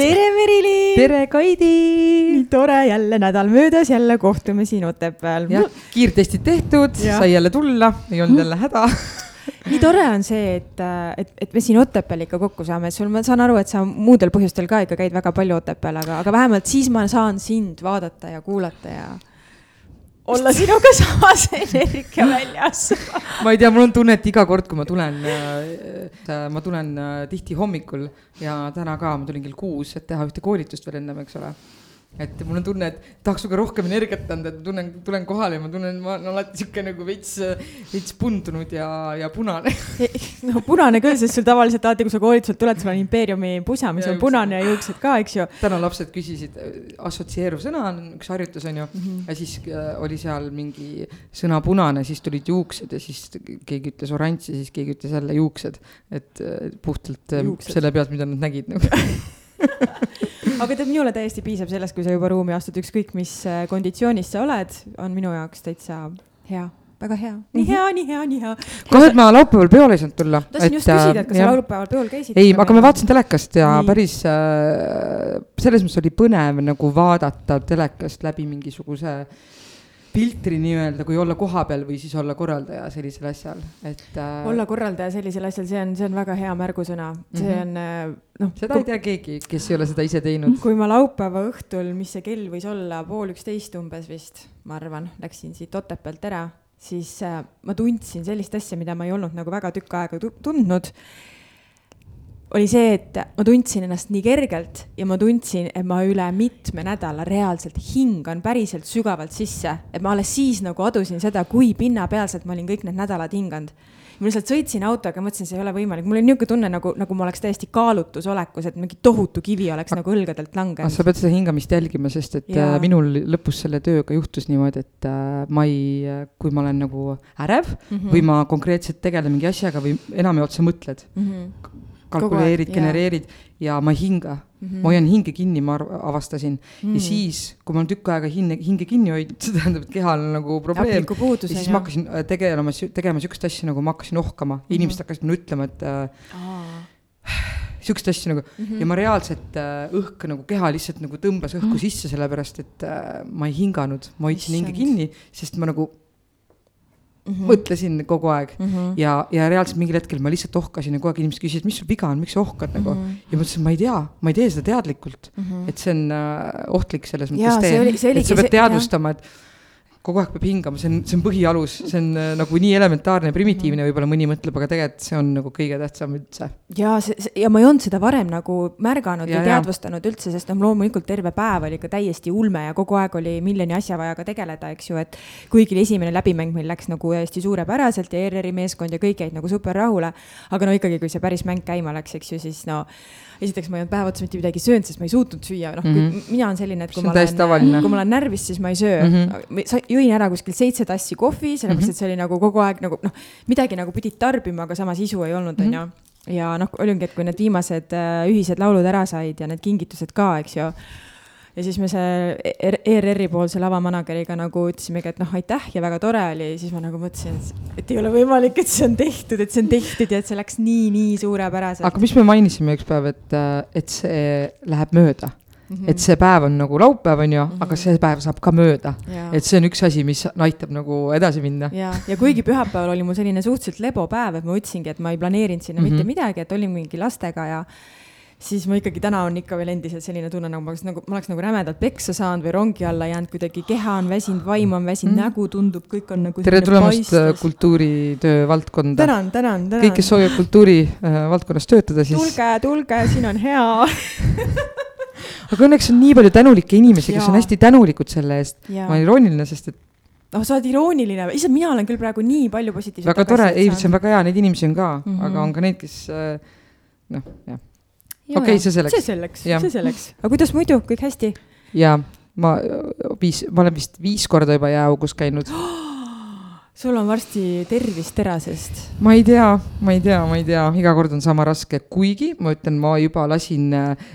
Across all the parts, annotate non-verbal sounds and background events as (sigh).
tere, Merilin! tere, Kaidi! nii tore, jälle nädal möödas, jälle kohtume siin Otepääl. jah, kiirtestid tehtud, sai jälle tulla, ei olnud jälle häda (laughs) nii tore on see, et, et, et me siin Otepääl ikka kokku saame, sul, ma saan aru, et sa muudel põhjustel ka ikka käid väga palju Otepääl, aga, aga vähemalt siis ma saan sind vaadata ja kuulata ja olla sinuga samas energia väljas ma ei tea, mul on tunne, et iga kord, kui ma tulen äh,, ma tulen äh, tihti hommikul ja täna ka, ma tulin kell kuus, et teha ühte koolitust veel ennem, eks ole et mul on tunne, et tahaks sinuga rohkem energiat anda, et ma tunnen, tulen kohale ja ma tunnen, ma olen alati sihuke nagu veits, veits pundunud ja, ja punane (laughs) no punane küll, sest sul tavaliselt alati, kui sa koolituselt tuled, sul on impeeriumi pusa, mis ja, on punane ja juuksed ka, eks ju. täna lapsed küsisid, assotsieeruv sõna on üks harjutus on ju mm, -hmm. ja siis äh, oli seal mingi sõna punane, siis tulid juuksed ja siis keegi ütles oranž ja siis keegi ütles jälle juuksed. et äh, puhtalt äh, juuksed. selle pealt, mida nad nägid nagu (laughs) aga tead, minule täiesti piisab sellest, kui sa juba ruumi astud, ükskõik mis äh, konditsioonis sa oled, on minu jaoks täitsa hea väga hea, nii hea, nii hea, nii hea. kahju, et ma laupäeval peole ei saanud tulla. tahtsin just küsida, et kas sa laupäeval peol käisid? ei, aga ma vaatasin telekast ja nii. päris äh, selles mõttes oli põnev nagu vaadata telekast läbi mingisuguse äh, filtri nii-öelda, kui olla kohapeal või siis olla korraldaja sellisel asjal, et äh.... olla korraldaja sellisel asjal, see on, see on väga hea märgusõna, see mm -hmm. on äh, noh. seda kui... ei tea keegi, kes ei ole seda ise teinud. kui ma laupäeva õhtul, mis see kell võis olla, pool üksteist umbes vist, ma arvan, läksin siit Otepäält ära, siis äh, ma tundsin sellist asja, mida ma ei olnud nagu väga tükk aega tundnud oli see, et ma tundsin ennast nii kergelt ja ma tundsin, et ma üle mitme nädala reaalselt hingan päriselt sügavalt sisse, et ma alles siis nagu adusin seda, kui pinnapealselt ma olin kõik need nädalad hinganud. ma lihtsalt sõitsin autoga, mõtlesin, see ei ole võimalik, mul oli niisugune tunne nagu, nagu ma oleks täiesti kaalutusolekus, et mingi tohutu kivi oleks nagu õlgadelt langenud. sa pead seda hingamist jälgima, sest et ja. Äh, minul lõpus selle tööga juhtus niimoodi, et äh, ma ei, kui ma olen nagu ärev mm -hmm. või ma konkreetselt tegelen mingi asjaga või enam ja otsa mõtled mm. -hmm kalkuleerid, genereerid ja ma ei hinga mm. -hmm. ma hoian hinge kinni, ma avastasin mm. -hmm. ja siis, kui ma olen tükk aega hinge, hinge kinni hoidnud, see tähendab, et kehal on nagu probleem. ja siis jah. ma hakkasin äh, tegelema, tegema sihukest asja, nagu ma hakkasin ohkama mm, -hmm. inimesed hakkasid mulle ütlema, et äh, sihukest asja nagu mm -hmm. ja ma reaalselt äh, õhk nagu keha lihtsalt nagu tõmbas õhku mm -hmm. sisse, sellepärast et äh, ma ei hinganud, ma hoidsin hinge kinni, sest ma nagu Mm -hmm. mõtlesin kogu aeg mm -hmm. ja, ja reaalselt mingil hetkel ma lihtsalt ohkasin ja kogu aeg inimesed küsisid, mis sul viga on, miks sa ohkad nagu mm. -hmm. ja ma ütlesin, ma ei tea, ma ei tee seda teadlikult mm. -hmm. et see on äh, ohtlik selles mõttes tee, et sa pead teadvustama, et kogu aeg peab hingama, see on, see on põhialus, see on äh, nagu nii elementaarne primitiivne, võib-olla mõni mõtleb, aga tegelikult see on nagu kõige tähtsam üldse. ja see, see, ja ma ei olnud seda varem nagu märganud ja, või teadvustanud ja. üldse, sest noh, loomulikult terve päev oli ikka täiesti ulme ja kogu aeg oli miljoni asja vaja ka tegeleda, eks ju, et kuigi esimene läbimäng meil läks nagu hästi suurepäraselt ja ERR-i meeskond ja kõik jäid nagu super rahule, aga no ikkagi, kui see päris mäng käima läks, eks ju, siis no esiteks ma ei olnud päev otsa mitte midagi söönud, sest ma ei suutnud süüa, noh mm -hmm., mina olen selline, et kui ma olen, kui ma olen närvis, siis ma ei söö mm. -hmm. jõin ära kuskil seitse tassi kohvi, sellepärast -hmm. et see oli nagu kogu aeg nagu noh, midagi nagu pidid tarbima, aga samas isu ei olnud, onju. ja noh, oligi, et kui need viimased äh, ühised laulud ära said ja need kingitused ka, eks ju ja siis me see ERR-i poolse lavamanageriga nagu ütlesimegi, et noh, aitäh ja väga tore oli, siis ma nagu mõtlesin, et ei ole võimalik, et see on tehtud, et see on tehtud ja et see läks nii, nii suurepäraselt. aga mis me mainisime üks päev, et, et see läheb mööda Mm -hmm. et see päev on nagu laupäev, on ju mm, -hmm. aga see päev saab ka mööda. et see on üks asi, mis aitab nagu edasi minna. ja, ja kuigi pühapäeval oli mul selline suhteliselt lebo päev, et ma ütlesingi, et ma ei planeerinud sinna mm -hmm. mitte midagi, et olin mingi lastega ja siis ma ikkagi täna on ikka veel endiselt selline tunne, nagu ma oleks nagu, ma oleks nagu rämedalt peksa saanud või rongi alla jäänud, kuidagi keha on väsinud, vaim on väsinud mm., nägu tundub, kõik on nagu. tere tulemast äh, kultuuritöö valdkonda. tänan, tänan, tänan. kõik, kes soovivad kultuuri äh, valdkonnas töötada, siis. tulge, tulge, siin on hea (laughs) aga õnneks on nii palju tänulikke inimesi, kes on hästi tänulikud selle eest. ma olen irooniline, sest et noh, sa oled irooniline, issand, mina olen küll praegu nii palju positiivset. väga tore, ei, see on väga hea, neid inimesi on ka mm, -hmm. aga on ka neid, kes äh, noh, jah okei okay,, see selleks. see selleks, see selleks, aga kuidas muidu, kõik hästi? jaa, ma viis, ma olen vist viis korda juba jääaugus käinud (gasps) sul on varsti tervis terasest. ma ei tea, ma ei tea, ma ei tea, iga kord on sama raske, kuigi ma ütlen, ma juba lasin äh,,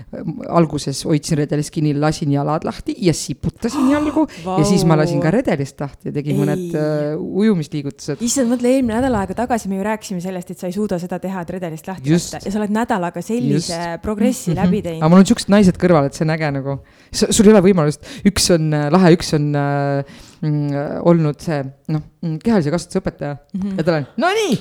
alguses hoidsin redelist kinni, lasin jalad lahti ja siputasin (gasps) jalgu wow. ja siis ma lasin ka redelist lahti ja tegin ei. mõned äh, ujumisliigutused. issand, mõtle eelmine nädal aega tagasi me ju rääkisime sellest, et sa ei suuda seda teha, et redelist lahti lasta ja sa oled nädalaga sellise Just. progressi mm (laughs) -hmm. läbi teinud. aga mul on siuksed naised kõrval, et see on äge nagu, sul ei ole võimalust, üks on äh, lahe, üks on äh, olnud see noh, mm, kehalise kasvatuse õpetaja mm -hmm. ja tal on, no nii,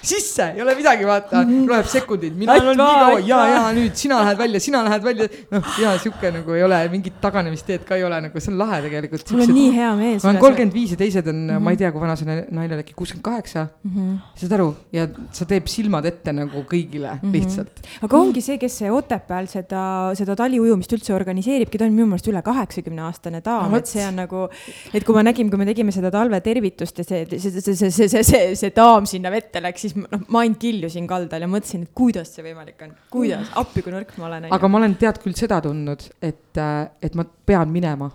sisse, ei ole midagi, vaata mm, -hmm. loeb sekundid, mina olen nii kaua, ja, ja nüüd sina lähed välja, sina lähed välja. noh, ja sihuke nagu ei ole mingit taganemisteed ka ei ole nagu, see on lahe tegelikult. mul on nii hea meel. ma olen kolmkümmend viis ja teised on mm, -hmm. ma ei tea, kui vana see naine on, äkki kuuskümmend kaheksa. Mhm. saad aru, ja sa teeb silmad ette nagu kõigile mm -hmm. lihtsalt. aga ongi see, kes Otepääl seda, seda taliujumist üldse organiseeribki, ta on minu meelest üle kaheksakümne aastane daam no,, et see on nagu et kui ma nägin, kui me tegime seda talvetervitust ja see, see, see, see, see, see, see, see daam sinna vette läks, siis noh, ma ainult killusin kaldal ja mõtlesin, et kuidas see võimalik on, kuidas, appi kui nõrk ma olen. aga ma olen tead küll seda tundnud, et, et ma pean minema.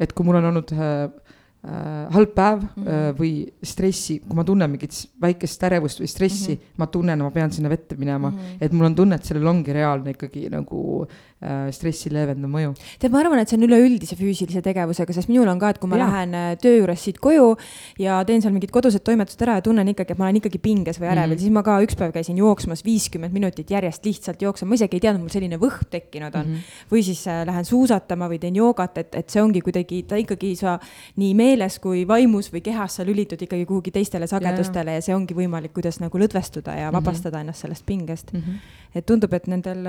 et kui mul on olnud äh, äh, halb päev mm -hmm. äh, või stressi, kui ma tunnen mingit väikest ärevust või stressi mm, -hmm. ma tunnen, ma pean sinna vette minema mm. -hmm. et mul on tunne, et sellel ongi reaalne ikkagi nagu äh, stressi leevendav mõju. tead, ma arvan, et see on üleüldise füüsilise tegevusega, sest minul on ka, et kui ma ja. lähen äh, töö juures siit koju ja teen seal mingid kodused toimetused ära ja tunnen ikkagi, et ma olen ikkagi pinges või ärevil mm, -hmm. siis ma ka üks päev käisin jooksmas viiskümmend minutit järjest lihtsalt jooksma, ma isegi ei teadnud, mul selline võhm tekkinud on mm. -hmm. või siis äh, lähen suusatama või teen joogat, et, et see ongi kuidagi, ta ikkagi sa nii meeles kui vaimus või kehas sa lülitud ikkagi kuhugi teistele sagedustele ja, ja see ongi võimalik, kuidas nagu lõdvestuda ja mhm. vabastada mm -hmm. ennast sellest pingest mm. -hmm. et tundub, et nendel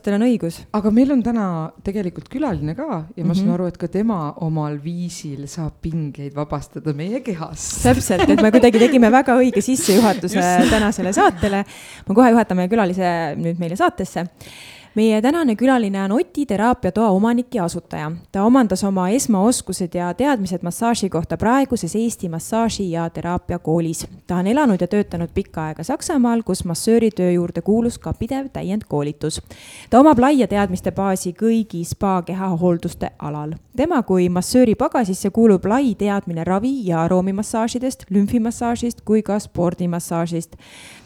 äh, sportlastel on õigus. aga meil on täna tegelikult külaline ka ja ma mm -hmm. saan mhm. aru, et ka tema omal viisil saab pingeid vabastada meie kehas. täpselt, et me kuidagi tegime väga õige sissejuhatuse tänasele saatele. ma kohe juhatan meie külalise nüüd meile saatesse meie tänane külaline on Oti teraapiatoa omanik ja asutaja. ta omandas oma esmaoskused ja teadmised massaaži kohta praeguses Eesti Massaaži- ja Teraapiakoolis. ta on elanud ja töötanud pikka aega Saksamaal, kus massööri töö juurde kuulus ka pidev täiendkoolitus. ta omab laia teadmiste baasi kõigi spa kehahoolduste alal. tema kui massööri pagasisse kuulub lai teadmine ravi- ja aroomimassaažidest, lümfimassaažist kui ka spordimassaažist.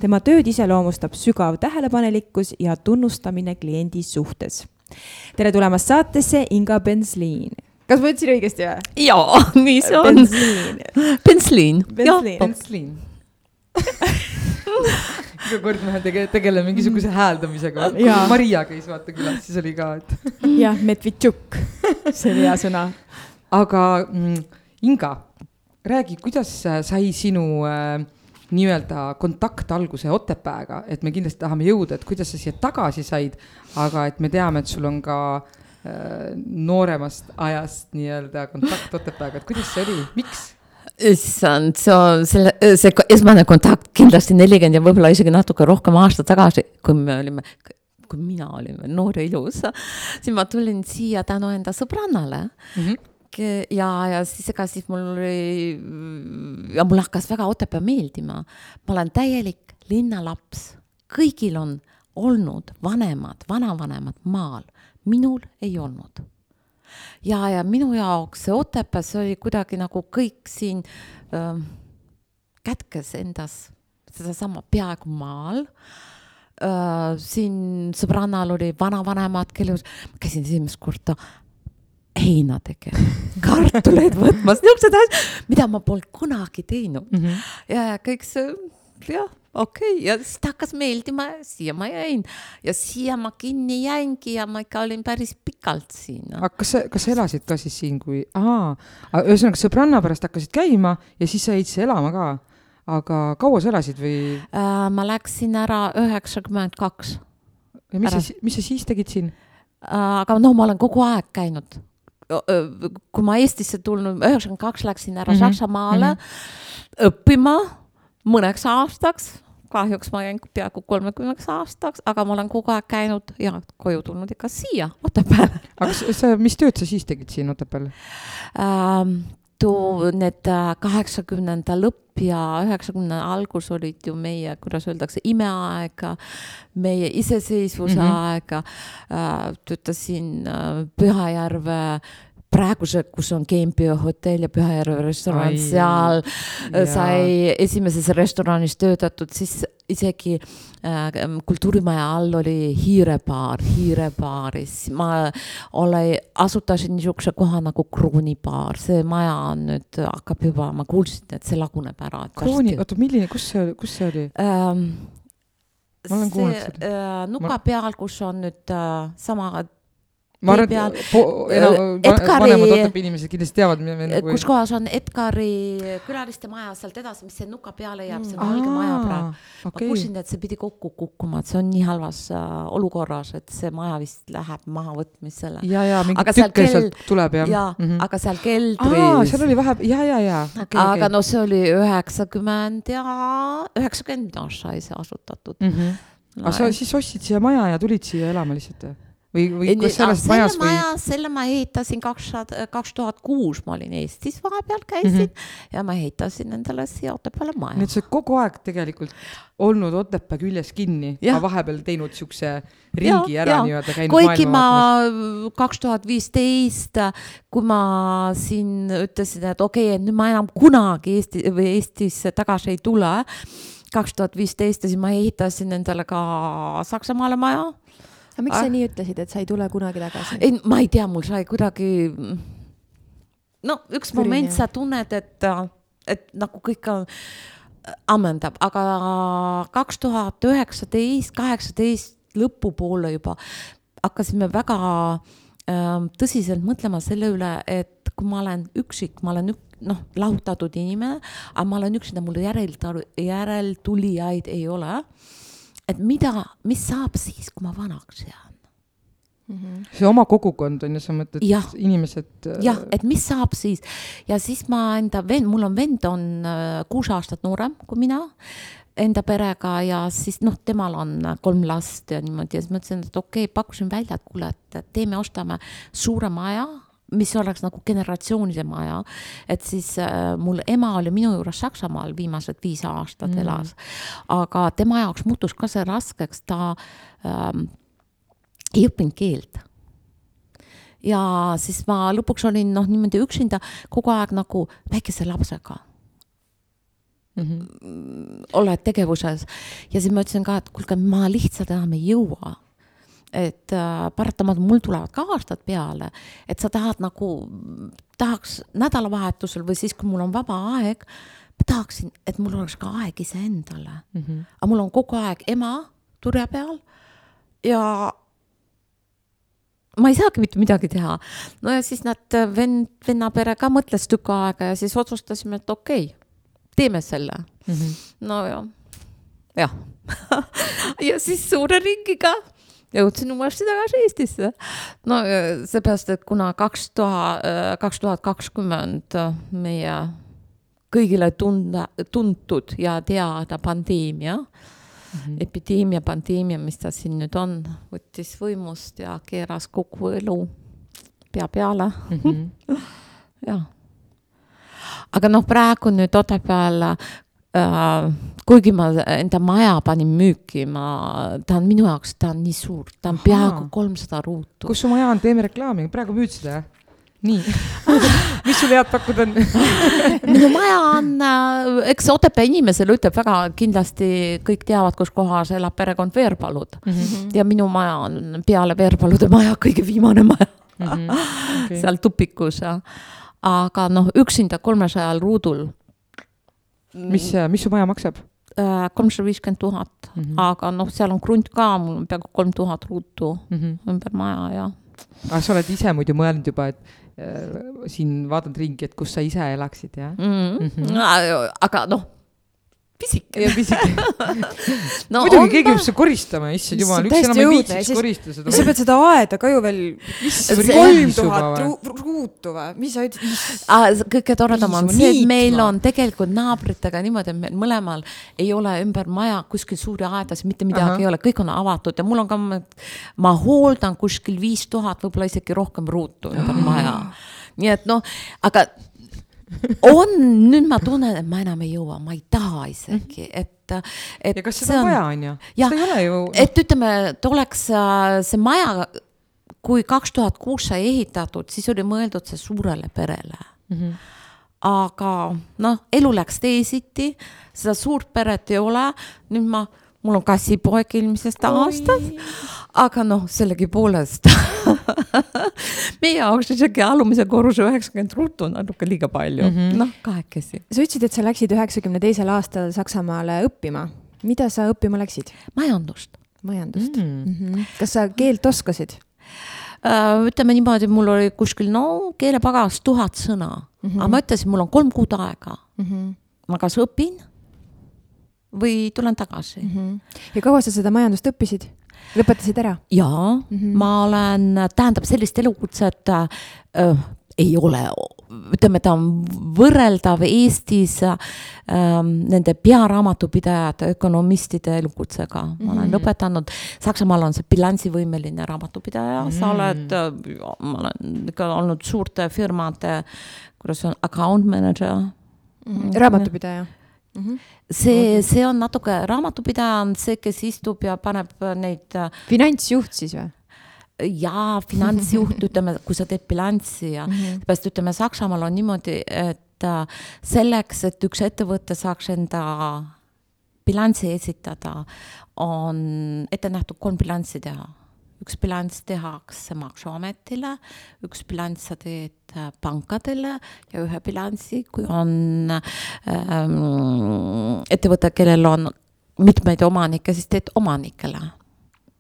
tema tööd iseloomustab sügav tähelepanelikkus ja tunnustamine klientidele kliendi suhtes. tere tulemast saatesse, Inga Bensliin. kas ma ütlesin õigesti või? jaa, (laughs) nii see on. Bensliin. Bensliin. Bensliin. (laughs) iga kord me tege-, tegeleme mingisuguse hääldamisega. Maria käis vaata külas, siis oli ka, et. (laughs) jah, Medvedtšuk, see oli hea sõna. aga mm, Inga, räägi, kuidas sai sinu äh, nii-öelda kontaktalguse Otepääga, et me kindlasti tahame jõuda, et kuidas sa siia tagasi said, aga et me teame, et sul on ka äh, nooremast ajast nii-öelda kontakt Otepääga, et kuidas see oli, miks? issand, see on selle, see esmane kontakt kindlasti nelikümmend ja võib-olla isegi natuke rohkem aastat tagasi, kui me olime, kui mina olin veel noor ja ilus, siis ma tulin siia tänu enda sõbrannale mm. -hmm ja, ja siis ega siis mul ja mulle hakkas väga Otepää meeldima. ma olen täielik linnalaps, kõigil on olnud vanemad, vanavanemad maal, minul ei olnud. ja, ja minu jaoks see Otepää, see oli kuidagi nagu kõik siin äh, kätkes endas sedasama peaaegu maal äh,. siin sõbrannal oli vanavanemad, kelle, ma käisin esimest korda heina tegema, kartuleid võtmas, niisugused asjad, mida ma polnud kunagi teinud mm. -hmm. ja, ja kõik see, jah, okei okay. ja siis ta hakkas meeldima ja siia ma jäin ja siia ma kinni jäingi ja ma ikka olin päris pikalt siin no.. aga kas sa, kas sa elasid ka siis siin, kui, aa, ühesõnaga sõbranna pärast hakkasid käima ja siis sa jäid siia elama ka? aga kaua sa elasid või äh,? ma läksin ära üheksakümmend kaks. ja mis sa, mis sa siis tegid siin äh,? aga noh, ma olen kogu aeg käinud kui ma Eestisse tulnud, üheksakümmend kaks läksin ära mm -hmm. Saksamaale mm -hmm. õppima mõneks aastaks, kahjuks ma jäin peaaegu kolmekümneks aastaks, aga ma olen kogu aeg käinud ja koju tulnud ikka siia Otepääle. aga sa, mis tööd sa siis tegid siin Otepääl ähm,? Liidu need kaheksakümnenda lõpp ja üheksakümne algus olid ju meie, kuidas öeldakse, imeaeg, meie iseseisvuse mm -hmm. aeg. töötasin Pühajärve praeguse, kus on Kempio hotell ja Pühajärve restoran, seal ja. sai esimeses restoranis töötatud, siis isegi äh, kultuurimaja all oli hiirebaar, hiirebaaris. ma olen, asutasin niisuguse koha nagu Kroonibaar, see maja on nüüd, hakkab juba, ma kuulsin, et see laguneb ära. krooni, oota, milline, kus see, kus see oli ähm,? ma olen kuulnud seda äh,. nuka peal, kus on nüüd äh, sama ma arvan, et enam, Edgari, vanemad Otepää inimesed kindlasti teavad. Nagu... kus kohas on Edgari külaliste maja sealt edasi, mis see nuka peale jääb, see on valge mm. maja praegu okay.. ma kuulsin, et see pidi kokku kukkuma, et see on nii halvas uh, olukorras, et see maja vist läheb mahavõtmisele. ja, ja mingi tükk sealt tuleb jah. ja mm, -hmm. aga seal keldris. seal oli vahe, ja, ja, ja okay,. aga okay. no see oli üheksakümmend ja üheksakümmend aastat sai see asutatud mm. -hmm. aga sa siis ostsid siia maja ja tulid siia elama lihtsalt või? Või, või kas selles majas või? selle ma ehitasin kaks, kaks tuhat kuus, ma olin Eestis vahepeal käisin mm -hmm. ja ma ehitasin endale siia Otepääle maja. nii et sa oled kogu aeg tegelikult olnud Otepää küljes kinni, aga vahepeal teinud siukse ringi ja, ära nii-öelda käinud kuigi ma kaks tuhat viisteist, kui ma siin ütlesin, et okei okay,, et nüüd ma enam kunagi Eesti või Eestisse tagasi ei tule, kaks tuhat viisteist ja siis ma ehitasin endale ka Saksamaale maja aga miks ah. sa nii ütlesid, et sa ei tule kunagi tagasi? ei, ma ei tea, mul sai kuidagi. no üks Fürin, moment jah. sa tunned, et, et nagu kõik on ammendab, aga kaks tuhat üheksateist, kaheksateist lõpupoole juba hakkasime väga äh, tõsiselt mõtlema selle üle, et kui ma olen üksik, ma olen ük, noh, lahutatud inimene, aga ma olen üksinda, mul järel, järeltulijaid ei ole et mida, mis saab siis, kui ma vanaks jään mm. -hmm. see oma kogukond on ju, sa mõtled ja. inimesed. Äh, jah, et mis saab siis ja siis ma enda vend, mul on vend on äh, kuus aastat noorem kui mina enda perega ja siis noh, temal on kolm last ja niimoodi ja siis mõtlesin, et okei okay,, pakkusin välja, et kuule, et teeme, ostame suure maja mis oleks nagu generatsioonide maja. et siis äh, mul ema oli minu juures Saksamaal viimased viis aastat mm. elas, aga tema jaoks muutus ka see raskeks, ta ähm, ei õppinud keelt ja siis ma lõpuks olin noh, niimoodi üksinda kogu aeg nagu väikese lapsega mm. -hmm. oled tegevuses ja siis ma ütlesin ka, et kuulge, ma lihtsalt enam ei jõua et äh, paratamatult mul tulevad ka aastad peale, et sa tahad nagu, tahaks nädalavahetusel või siis, kui mul on vaba aeg, ma tahaksin, et mul oleks ka aeg iseendale mm. -hmm. aga mul on kogu aeg ema turja peal ja ma ei saagi mitte midagi teha. no ja siis nad, vend, vennapere ka mõtles tükk aega ja siis otsustasime, et okei okay,, teeme selle mm. -hmm. no ja, jah (laughs) ja siis suure ringiga jõudsin uuesti tagasi Eestisse. no seepärast, et kuna kaks tuhat, kaks tuhat kakskümmend meie kõigile tunda, tuntud ja teada pandeemia mm, -hmm. epideemia, pandeemia, mis ta siin nüüd on, võttis võimust ja keeras kogu elu pea peale mm. -hmm. (laughs) jah. aga noh, praegu nüüd Otepääl Äh, kuigi ma enda maja panin müüki, ma, ta on minu jaoks, ta on nii suur, ta on Aha. peaaegu kolmsada ruutu. kus su maja on, teeme reklaami, praegu müüd seda, jah? nii (laughs) mis sul head pakkuda on (laughs) minu maja on, äh, eks Otepää inimesele ütleb väga kindlasti, kõik teavad, kus kohas elab perekond Veerpalud mm. -hmm. ja minu maja on peale Veerpalude maja kõige viimane maja mm. -hmm. Okay. seal tupikus. aga noh, üksinda kolmesajal ruudul mis, mis su maja maksab? Äh, kolmsada viiskümmend tuhat, mhm. aga noh, seal on krunt ka, mul on peaaegu kolm tuhat ruutu mm -hmm. ümber maja ja. aga sa oled ise muidu mõelnud juba, et äh, siin vaatad ringi, et kus sa ise elaksid, jah mm? -hmm. Mm -hmm. aga noh pisikene. pisikene (laughs) no, muidugi keegi peab seda koristama, issand jumal, üks enam ei viitsiks koristada seda. sa pead seda aeda ka ju veel kolm tuhat ruutu või, mis sa ütlesid? kõige toredam on see, et meil on tegelikult naabritega niimoodi, et meil mõlemal ei ole ümber maja kuskil suuri aedasid, mitte midagi Aha. ei ole, kõik on avatud ja mul on ka, ma hooldan kuskil viis tuhat, võib-olla isegi rohkem ruutu ümber maja. nii et noh, aga on, nüüd ma tunnen, et ma enam ei jõua, ma ei taha isegi, et, et. ja kas seda on vaja, on ju? seda ei ole ju et ütleme, et oleks äh, see maja, kui kaks tuhat kuus sai ehitatud, siis oli mõeldud see suurele perele mm. -hmm. aga noh, elu läks teisiti, seda suurt peret ei ole, nüüd ma mul on kassipoeg eelmisest aastast, aga noh, sellegipoolest (laughs) meie jaoks isegi alumise korruse üheksakümmend ruutu on natuke liiga palju mm -hmm., noh, kahekesi. sa ütlesid, et sa läksid üheksakümne teisel aastal Saksamaale õppima. mida sa õppima läksid? majandust. majandust mm. -hmm. kas sa keelt oskasid? Uh, ütleme niimoodi, mul oli kuskil no keelepagas tuhat sõna mm, -hmm. aga ma ütlesin, mul on kolm kuud aega mm. -hmm. ma kas õpin või tulen tagasi mm. -hmm. ja kaua sa seda majandust õppisid? lõpetasid ära? jaa mm, -hmm. ma olen, tähendab sellist elukutset äh, ei ole, ütleme, ta on võrreldav Eestis äh, nende pearaamatupidajate, ökonomistide elukutsega mm. -hmm. ma olen mhm. lõpetanud, Saksamaal on see bilansivõimeline raamatupidaja mm, -hmm. sa oled, ma olen ikka olnud suurte firmade, kuidas on, account manager mm. -hmm. raamatupidaja mm. -hmm. see, see on natuke, raamatupidaja on see, kes istub ja paneb neid. Äh, finantsjuht siis või? jaa, finantsjuht, (laughs) ütleme, kui sa teed bilanssi ja mm -hmm. seepärast ütleme, Saksamaal on niimoodi, et äh, selleks, et üks ettevõte saaks enda bilanssi esitada, on ette nähtud kolm bilanssi teha üks bilanss tehakse Maksuametile, üks bilanss sa teed äh, pankadele ja ühe bilansi, kui on ähm, ettevõte, kellel on mitmeid omanikke, siis teed omanikele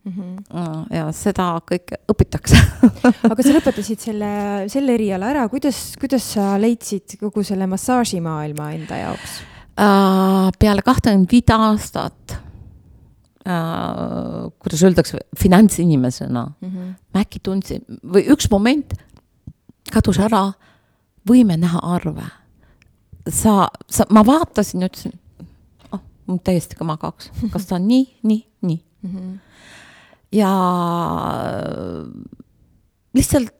mm. -hmm. ja seda kõike õpitakse (laughs) aga sa lõpetasid selle, selle eriala ära, kuidas, kuidas sa leidsid kogu selle massaažimaailma enda jaoks uh,? peale kahtekümmet viit aastat äh, kuidas öeldakse, finantsinimesena mm. -hmm. ma äkki tundsin või üks moment kadus ära võime näha arve. sa, sa, ma vaatasin ja ütlesin, oh, mul täiesti kõma kaks, kas ta on nii, nii, nii mm. -hmm. ja lihtsalt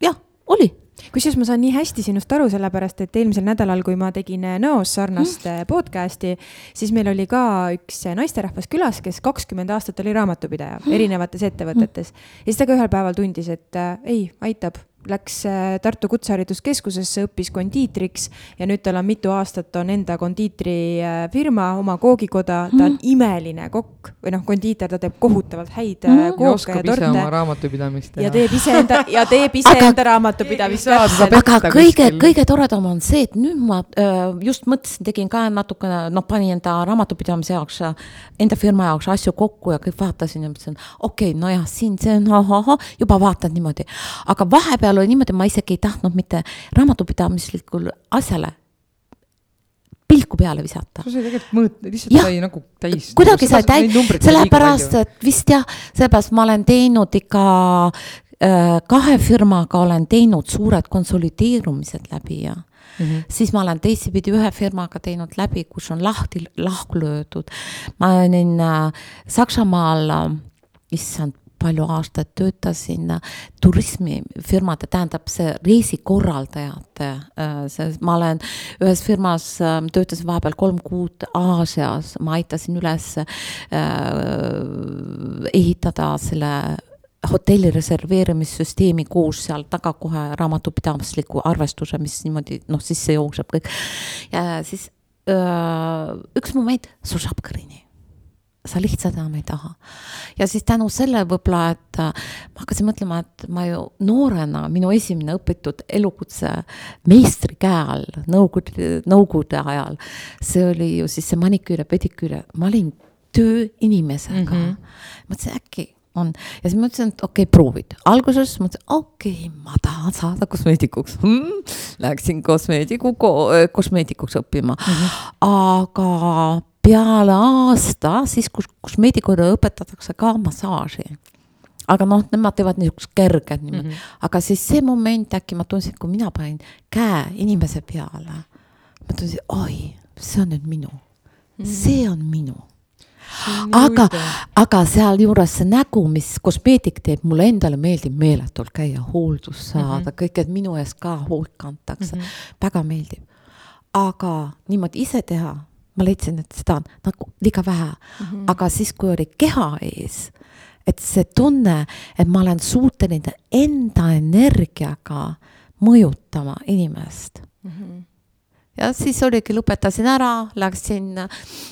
jah, oli kusjuures ma saan nii hästi sinust aru, sellepärast et eelmisel nädalal, kui ma tegin Nõos sarnast mm. podcast'i, siis meil oli ka üks naisterahvas külas, kes kakskümmend aastat oli raamatupidaja mm. erinevates ettevõtetes. ja siis ta ka ühel päeval tundis, et äh, ei, aitab läks äh, Tartu Kutsehariduskeskusesse, õppis kondiitriks ja nüüd tal on mitu aastat on enda kondiitrifirma, oma koogikoda, ta on mm. imeline kokk või noh, kondiiter, ta teeb kohutavalt häid mm. kooke ja, ja torte. raamatupidamist teha. ja teeb iseenda ja teeb iseenda raamatupidamist. aga kõige, kõige toredam on see, et nüüd ma äh, just mõtlesin, tegin ka natukene, noh, panin enda raamatupidamise jaoks, enda firma jaoks asju kokku ja kõik vaatasin ja mõtlesin, okei okay,, nojah, siin see on ahahah, juba vaatad niimoodi, aga vahepeal vahepeal oli niimoodi, ma isegi ei tahtnud mitte raamatupidamislikul asjale pilku peale visata. sai tegelikult mõõt, lihtsalt sai nagu täis. kuidagi sai täis, sellepärast, et vist jah, sellepärast ma olen teinud ikka äh, kahe firmaga olen teinud suured konsolideerumised läbi ja Mm -hmm. siis ma olen teistpidi ühe firmaga teinud läbi, kus on lahti, lahku löödud. ma olin äh, Saksamaal äh,, issand, palju aastaid töötasin turismifirmade, tähendab see reisikorraldajate, äh, see, ma olen ühes firmas, äh, töötasin vahepeal kolm kuud Aasias, ma aitasin üles äh, ehitada selle hotelli reserveerimissüsteemi koos seal taga kohe raamatupidamisliku arvestuse, mis niimoodi noh, sisse jookseb kõik. ja siis öö, üks moment, kõrini sa lihtsalt enam ei taha. ja siis tänu selle võib-olla, et äh, ma hakkasin mõtlema, et ma ju noorena, minu esimene õpitud elukutse meistri käe all, nõukogude, nõukogude ajal, see oli ju siis see maniküür ja pediküür, ma olin tööinimesega mm. -hmm. mõtlesin, äkki on ja siis mõtlesin, et okei okay,, proovid. alguses mõtlesin, okei okay,, ma tahan saada kosmeetikuks hmm,. Läksin kosmeetiku, kosmeetikuks õppima mm, -hmm. aga peale aasta, siis kus, kus meedikule õpetatakse ka massaaži. aga noh, nemad teevad niisugust kerget niimoodi mm, -hmm. aga siis see moment äkki ma tundsin, kui mina panin käe inimese peale, ma tundsin, oi, see on nüüd minu mm, -hmm. see on minu aga, aga sealjuures see nägu, mis kosmeetik teeb, mulle endale meeldib meeletult käia hooldust saada mm, -hmm. kõik, et minu eest ka hoolt kantakse mm, -hmm. väga meeldib aga niimoodi ise teha, ma leidsin, et seda on nagu liiga vähe mm. -hmm. aga siis, kui oli keha ees, et see tunne, et ma olen suuteline enda energiaga mõjutama inimest mm. -hmm ja siis oligi, lõpetasin ära, läksin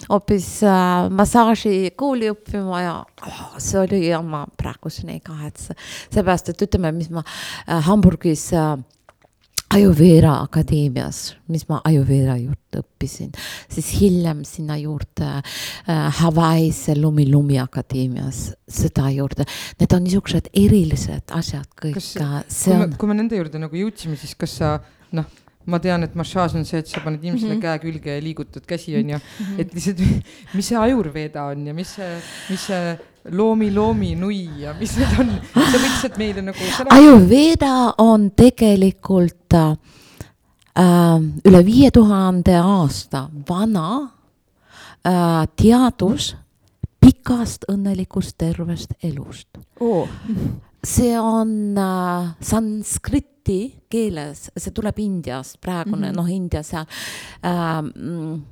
hoopis äh, massaažikooli õppima ja oh, see oli ja ma praeguseni ei kahetse. seepärast, et ütleme, mis ma äh, Hamburgis äh, Ayurveda akadeemias, mis ma Ayurveda juurde õppisin, siis hiljem sinna juurde äh, Hawaii's Lumi Lumi akadeemias seda juurde. Need on niisugused erilised asjad kõik. kui me, kui me nende juurde nagu jõudsime, siis kas sa noh ma tean, et massaaž on see, et sa paned inimesele mm -hmm. käe külge ja liigutad käsi, onju. Mhm. et lihtsalt, (laughs) mis see ajurveeda on ja mis see, mis see loomi, loomi, nui ja mis need on, sa võid lihtsalt meile nagu. ajurveeda on tegelikult äh, üle viie tuhande aasta vana äh, teadus pikast õnnelikust tervest elust oh. see on äh, sanskrit tibeti keeles, see tuleb Indiast, praegune mm -hmm. noh, India seal ähm,.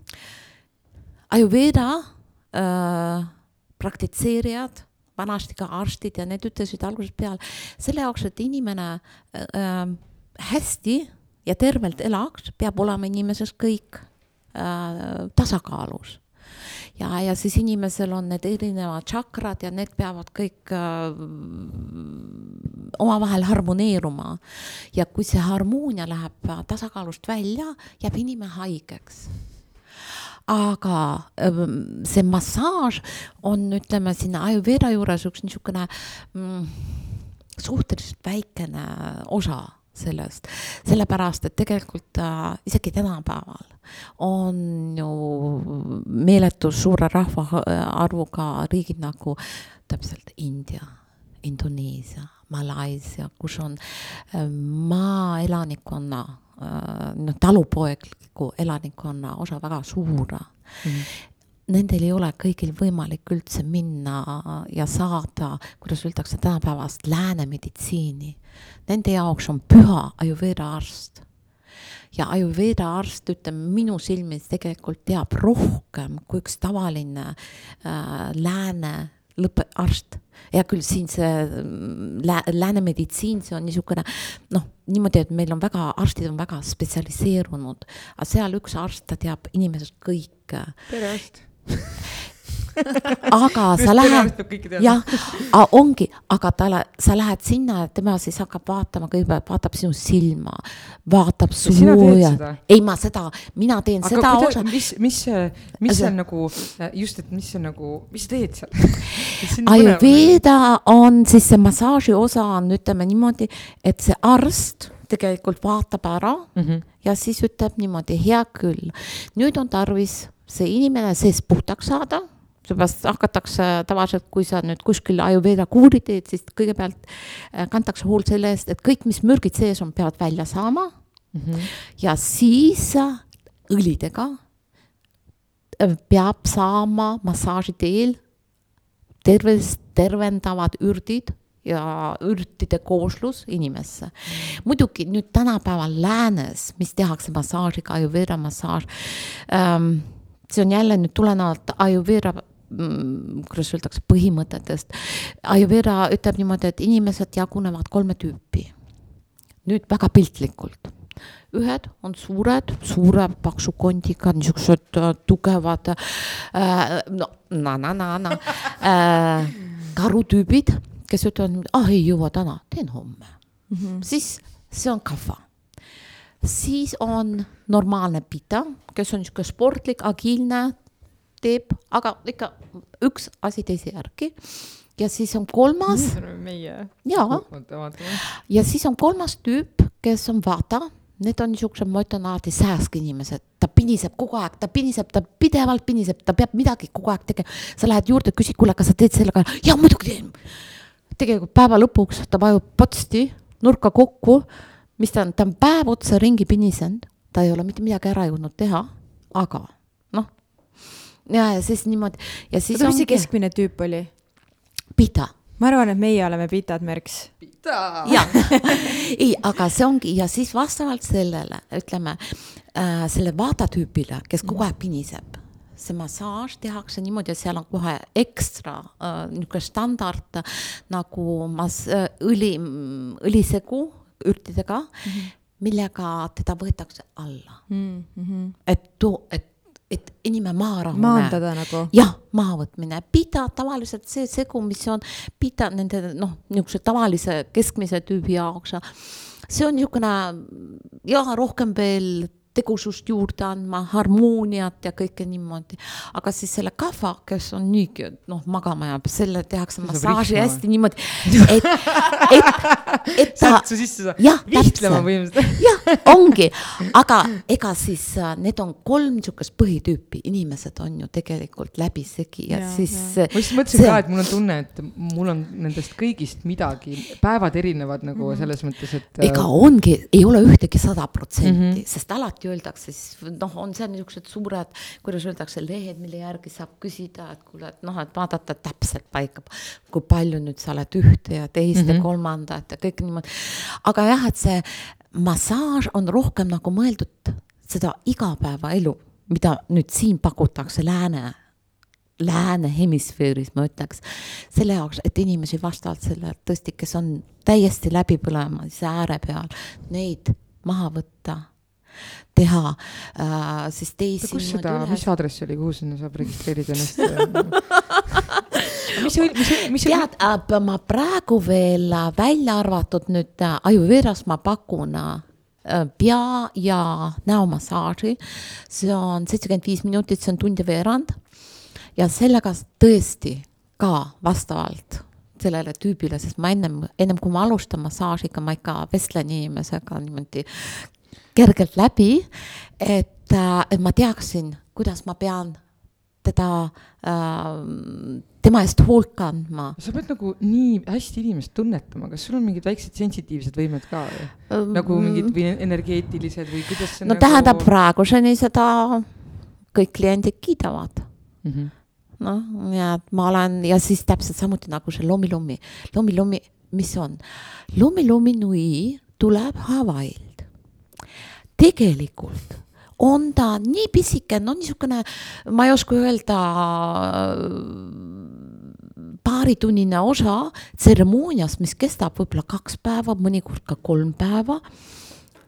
Ayurveda äh, praktitseerijad, vanasti ka arstid ja need ütlesid algusest peale, selle jaoks, et inimene äh, hästi ja tervelt elaks, peab olema inimeses kõik äh, tasakaalus ja, ja siis inimesel on need erinevad tšakrad ja need peavad kõik äh, omavahel harmoneeruma. ja kui see harmoonia läheb tasakaalust välja, jääb inimene haigeks aga ähm, see massaaž on, ütleme sinna Ayurveda juures üks niisugune mm, suhteliselt väikene osa sellest, sellepärast et tegelikult äh, isegi tänapäeval on ju meeletu suure rahvaarvuga riigid nagu täpselt India, Indoneesia, Malaisia, kus on äh, maaelanikkonna noh, talupoegliku elanikkonna osa väga suur mm. -hmm nendel ei ole kõigil võimalik üldse minna ja saada, kuidas öeldakse, tänapäevast lääne meditsiini. Nende jaoks on püha Ayurveda arst. ja Ayurveda arst, ütleme minu silmis tegelikult teab rohkem kui üks tavaline äh, lääne lõppearst. hea küll, siin see mm, lää, lääne meditsiin, see on niisugune noh, niimoodi, et meil on väga, arstid on väga spetsialiseerunud, aga seal üks arst, ta teab inimesest kõike. perearst (laughs) aga sa lähed, jah, ongi, aga talle, sa lähed sinna, et tema siis hakkab vaatama, kõigepealt vaatab sinu silma, vaatab sooja. ei, ma seda, mina teen aga seda osa. mis, mis, mis see on nagu, just, et mis on nagu, mis sa teed seal (laughs) Ayurveda on siis see massaaži osa on, ütleme niimoodi, et see arst tegelikult vaatab ära mm -hmm. ja siis ütleb niimoodi, hea küll, nüüd on tarvis see inimene sees puhtaks saada seepärast hakatakse tavaliselt, kui sa nüüd kuskil Ayurveda kuuri teed, siis kõigepealt äh, kantakse hoolt selle eest, et kõik, mis mürgid sees on, peavad välja saama mm. -hmm. ja siis äh, õlidega äh, peab saama massaaži teel tervist tervendavad ürdid ja ürtide kooslus inimesse. muidugi nüüd tänapäeval läänes, mis tehakse massaažiga, Ayurveda massaaž ähm,, see on jälle nüüd tulenevalt Ayurveda Mm, kuidas öeldakse, põhimõtetest. Ayurveda ütleb niimoodi, et inimesed jagunevad kolme tüüpi. nüüd väga piltlikult. ühed on suured, suure paksu kondiga, niisugused äh, tugevad äh, no na-na-na-na äh, karutüübid, kes ütlevad, ah ei jõua täna, teen homme mm. -hmm. siis see on kahva siis on normaalne pita, kes on niisugune sportlik, agiilne, teeb, aga ikka üks asi teise järgi. ja siis on kolmas. meie. jaa. ja siis on kolmas tüüp, kes on vaata, need on niisugused, ma ütlen alati sääsk inimesed, ta piniseb kogu aeg, ta piniseb, ta pidevalt piniseb, ta peab midagi kogu aeg tegema. sa lähed juurde, küsid, kuule, kas sa teed sellega, ja muidugi teen. tegelikult päeva lõpuks ta vajub potsti nurka kokku, mis ta on, ta on päev otsa ringi pinisenud, ta ei ole mitte midagi ära jõudnud teha, aga ja, ja siis niimoodi ja siis. oota, mis see keskmine tüüp oli? Pita. ma arvan, et meie oleme pitad, Merks. jah, (laughs) ei, aga see ongi ja siis vastavalt sellele, ütleme äh, selle vaatatüübile, kes kogu aeg piniseb see massaaž tehakse niimoodi, et seal on kohe ekstra äh, niisugune standard nagu mas- äh,, õli, õlisegu ürtidega mm, -hmm. millega teda võetakse alla mm. -hmm. et too, et et inimene maha rahuneb. maandada nagu. jah, mahavõtmine, pita tavaliselt see segu, mis on pita nende noh, niisuguse tavalise keskmise tüübi jaoks. see on niisugune ja rohkem veel tegusust juurde andma, harmooniat ja kõike niimoodi. aga siis selle kahva, kes on niigi, noh, magama jääb, selle tehakse massaaži hästi niimoodi, et, et, et ta. särtsu sisse saab. vihtlema põhimõtteliselt. jah, ongi, aga ega siis äh, need on kolm niisugust põhitüüpi, inimesed on ju tegelikult läbisegi ja, ja siis. ma just mõtlesin see... ka, et mul on tunne, et mul on nendest kõigist midagi, päevad erinevad nagu -hmm. selles mõttes, et. ega ongi, ei ole ühtegi sada protsenti, mhm. sest alati alati öeldakse, siis noh, on seal niisugused suured, kuidas öeldakse, lehed, mille järgi saab küsida, et kuule, et noh, et vaadata täpselt paika, kui palju nüüd sa oled ühte ja teist mm -hmm. ja kolmandat ja kõik niimoodi. aga jah, et see massaaž on rohkem nagu mõeldud seda igapäevaelu, mida nüüd siin pakutakse lääne lääne hemisfääris, ma ütleks, selle jaoks, et inimesi vastavalt sellele tõesti, kes on täiesti läbi põlemas ääre peal, neid maha võtta teha äh, siis teisi. kus seda, mis aadress oli, kuhu sinna saab registreerida ennast (laughs) mis oli, mis see, mis see tead äh,, ma praegu veel äh, välja arvatud nüüd äh, Ajuveeras ma pakun pea ja näomassaaži. see on seitsekümmend viis minutit, see on tund ja veerand. ja sellega tõesti ka vastavalt sellele tüübile, sest ma ennem, ennem kui ma alustan massaažiga, ma ikka vestlen inimesega niimoodi kergelt läbi, et, äh, et ma teaksin, kuidas ma pean teda äh,, tema eest hoolt kandma. sa pead nagu nii hästi inimest tunnetama, kas sul on mingid väiksed sensitiivsed võimed ka või um,? nagu mingid või energeetilised või kuidas see no nagu... tähendab, praeguseni seda kõik kliendid kiidavad mm -hmm. noh, ja ma olen ja siis täpselt samuti nagu see lomilumi, lomilumi, mis on, lomilumi nui tuleb Hawaii'l tegelikult on ta nii pisike, no niisugune, ma ei oska öelda, paaritunnine osa tseremooniast, mis kestab võib-olla kaks päeva, mõnikord ka kolm päeva.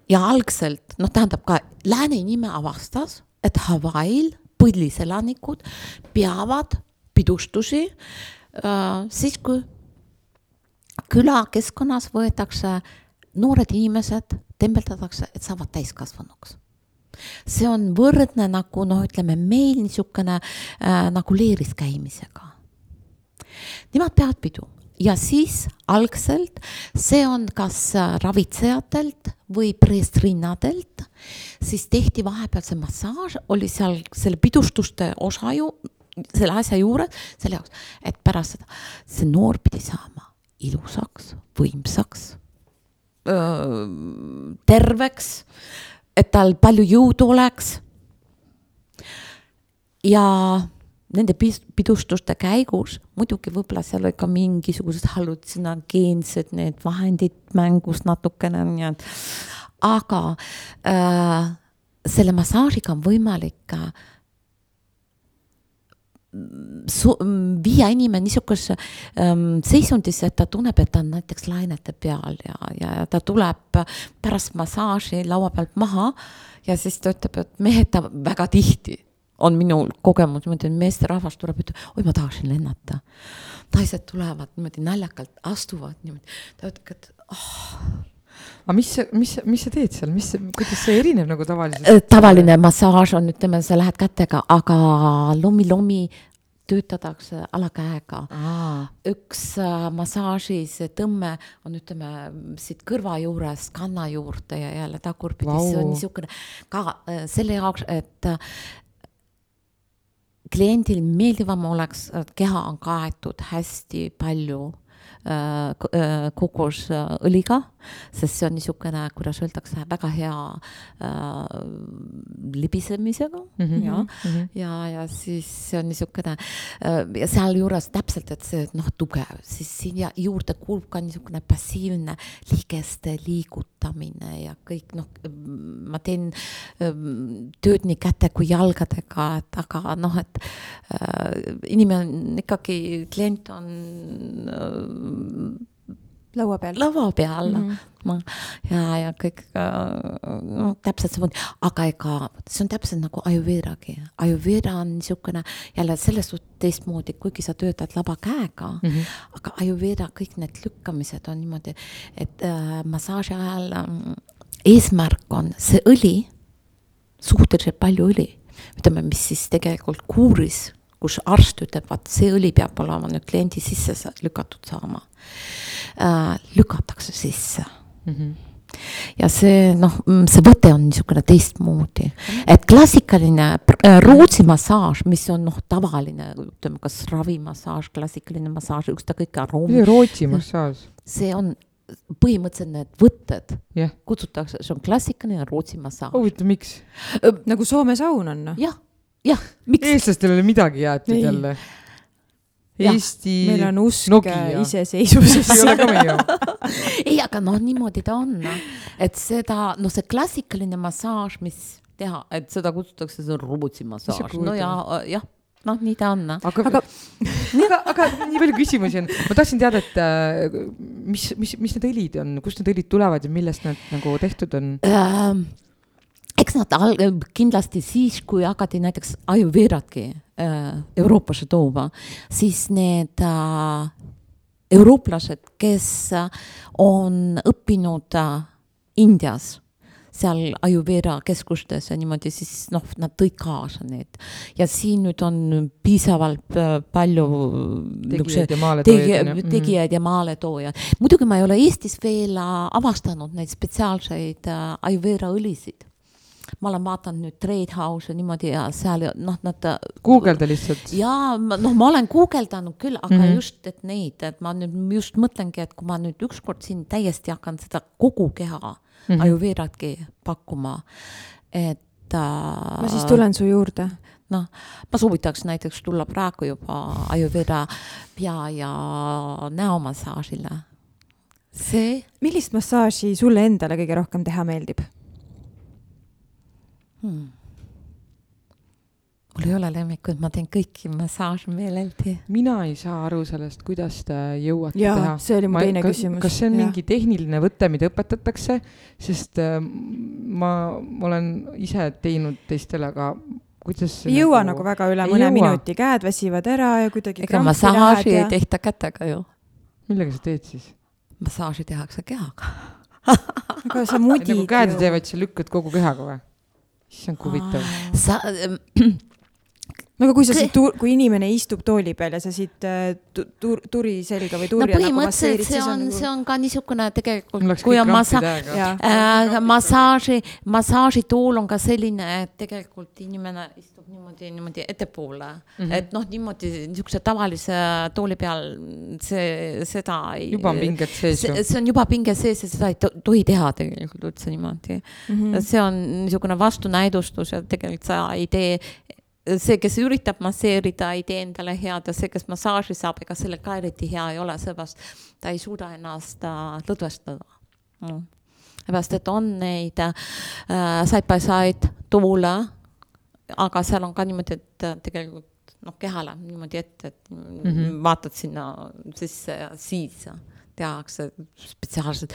ja algselt, noh, tähendab ka lääne inimene avastas, et Hawaii'l põliselanikud peavad pidustusi äh, siis, kui külakeskkonnas võetakse noored inimesed tembeldatakse, et saavad täiskasvanuks. See on võrdne nagu noh, ütleme meil niisugune äh, nagu leeris käimisega. Nemad peavad pidu. Ja siis algselt see on kas äh, ravitsejatelt või preestrinnadelt, siis tehti vahepeal see massaaž, oli seal selle pidustuste osa ju, selle asja juures, selle jaoks, et pärast seda see noor pidi saama ilusaks, võimsaks terveks, et tal palju jõudu oleks. ja nende pidustuste käigus muidugi võib-olla seal olid ka mingisugused hallutsionageensed need vahendid mängus natukene, nii et aga äh, selle massaažiga on võimalik äh, viia inimene niisugusesse ähm, seisundisse, et ta tunneb, et ta on näiteks lainete peal ja, ja, ta tuleb pärast massaaži laua pealt maha ja siis ta ütleb, et mehed ta väga tihti on minul kogemus niimoodi, et meesterahvas tuleb, ütleb, oi, ma tahaksin lennata. naised tulevad niimoodi naljakalt, astuvad niimoodi, ta ütleb, et oh aga mis, mis, mis sa teed seal, mis, kuidas see erineb nagu tavalisest? Äh, tavaline massaaž on, ütleme, sa lähed kätega, aga lommi-lommi töötatakse alakäega. üks äh, massaaži see tõmme on, ütleme, siit kõrva juurest kanna juurde ja jälle tagurpidi wow., see on niisugune ka äh, selle jaoks, et kliendil meeldivam oleks, et keha on kaetud hästi palju äh, kokosõliga, sest see on niisugune, kuidas öeldakse, väga hea äh, libisemisega mm -hmm. ja mm, -hmm. ja, ja siis see on niisugune ja sealjuures täpselt, et see noh, tugev, siis siia juurde kuulub ka niisugune passiivne ligeste liigutamine ja kõik noh, ma teen tööd nii käte kui jalgadega, et aga noh, et äh, inimene on ikkagi, klient on äh, laua peal. laua peal mm, -hmm. ma ja, ja kõik no täpselt samamoodi, aga ega see on täpselt nagu Ayurvedagi, Ayurveda on niisugune jälle selles suhtes teistmoodi, kuigi sa töötad laba käega mm, -hmm. aga Ayurveda kõik need lükkamised on niimoodi, et äh, massaaži ajal äh, eesmärk on see õli, suhteliselt palju õli, ütleme, mis siis tegelikult kuuris kus arst ütleb, vaat see õli peab olema nüüd kliendi sisse lükatud saama äh,, lükatakse sisse mm. -hmm ja see noh, mm, see võte on niisugune teistmoodi, et klassikaline äh, Rootsi massaaž, mis on noh, tavaline, ütleme, kas ravimassaaž, klassikaline massaaž, ükskõik aroomi. Rootsi massaaž. see on põhimõtteliselt need võtted yeah. kutsutakse, see on klassikaline Rootsi massaaž. huvitav, miks? nagu Soome saun on noh? jah, jah, miks? eestlastel ei ole midagi jäetud jälle Eesti. meil on usk Nokia. iseseisvusesse ei ole ka meie (laughs) ei, aga noh, niimoodi ta on, et seda, noh, see klassikaline massaaž, mis teha, et seda kutsutakse, see on Rootsi massaaž, no ja, jah noh, nii ta on. aga, aga, (laughs) aga, aga nii palju küsimusi on, ma tahtsin teada, et äh, mis, mis, mis need õlid on, kust need õlid tulevad ja millest need nagu tehtud on ähm,? Eks nad al-, kindlasti siis, kui hakati näiteks Ayurvedatki äh, Euroopasse tooma, siis need äh, eurooplased, kes on õppinud äh, Indias seal Ayurveda keskustes ja niimoodi, siis noh, nad tõid kaasa need. ja siin nüüd on piisavalt äh, palju tegijaid ja maaletoojaid tegi, ja maaletoojaid. muidugi ma ei ole Eestis veel äh, avastanud neid spetsiaalseid Ayurveda õlisid ma olen vaadanud nüüd Trade House'i niimoodi ja seal noh, nad. guugelda lihtsalt. jaa, noh, ma olen guugeldanud küll, aga mm -hmm. just, et neid, et ma nüüd just mõtlengi, et kui ma nüüd ükskord siin täiesti hakkan seda kogu keha mm -hmm. ajuveeratki pakkuma, et äh,. ma siis tulen su juurde noh, ma soovitaks näiteks tulla praegu juba Ayurveda pea ja näomassaažile. see. millist massaaži sulle endale kõige rohkem teha meeldib? Hmm.? mul ei ole lemmikuid, ma teen kõiki massaaže meeleldi. mina ei saa aru sellest, kuidas te jõuate ja, teha. see oli mu teine ka, küsimus. kas see on ja. mingi tehniline võte, mida õpetatakse, sest äh, ma, olen ise teinud teistele, aga kuidas ei jõua nagu, nagu väga üle mõne jõua. minuti, käed väsivad ära ja kuidagi ega massaaži ja... ei tehta kätega ju. millega sa teed siis? massaaži tehakse kehaga aga sa mudid nagu käed teevad, sa lükkad kogu kehaga või? Issand, kui huvitav. sa ähm, (clears throat) no aga kui sa siit, kui inimene istub tooli peal ja sa siit äh, tur, turi selga või turja no, nagu masseerid, see on, nagu... see on ka niisugune tegelikult, kui on massa-, äh, massaaži, massaažitool on ka selline, et tegelikult inimene istub niimoodi, niimoodi ettepoole mm, -hmm. et noh, niimoodi niisuguse tavalise tooli peal see, seda ei. juba on pinged sees ju. see on juba pinge sees ja seda ei tohi teha tegelikult üldse niimoodi mm. -hmm. see on niisugune vastunäidustus ja tegelikult sa ei tee see, kes üritab masseerida, ei tee endale head ja see, kes massaaži saab, ega sellel ka eriti hea ei ole, seepärast ta ei suuda ennast äh, lõdvestada mm.. seepärast, et on neid äh, side by side toole, aga seal on ka niimoodi, et äh, tegelikult noh, keha läheb niimoodi ette, et mm -hmm. vaatad sinna sisse ja siis tehakse spetsiaalselt,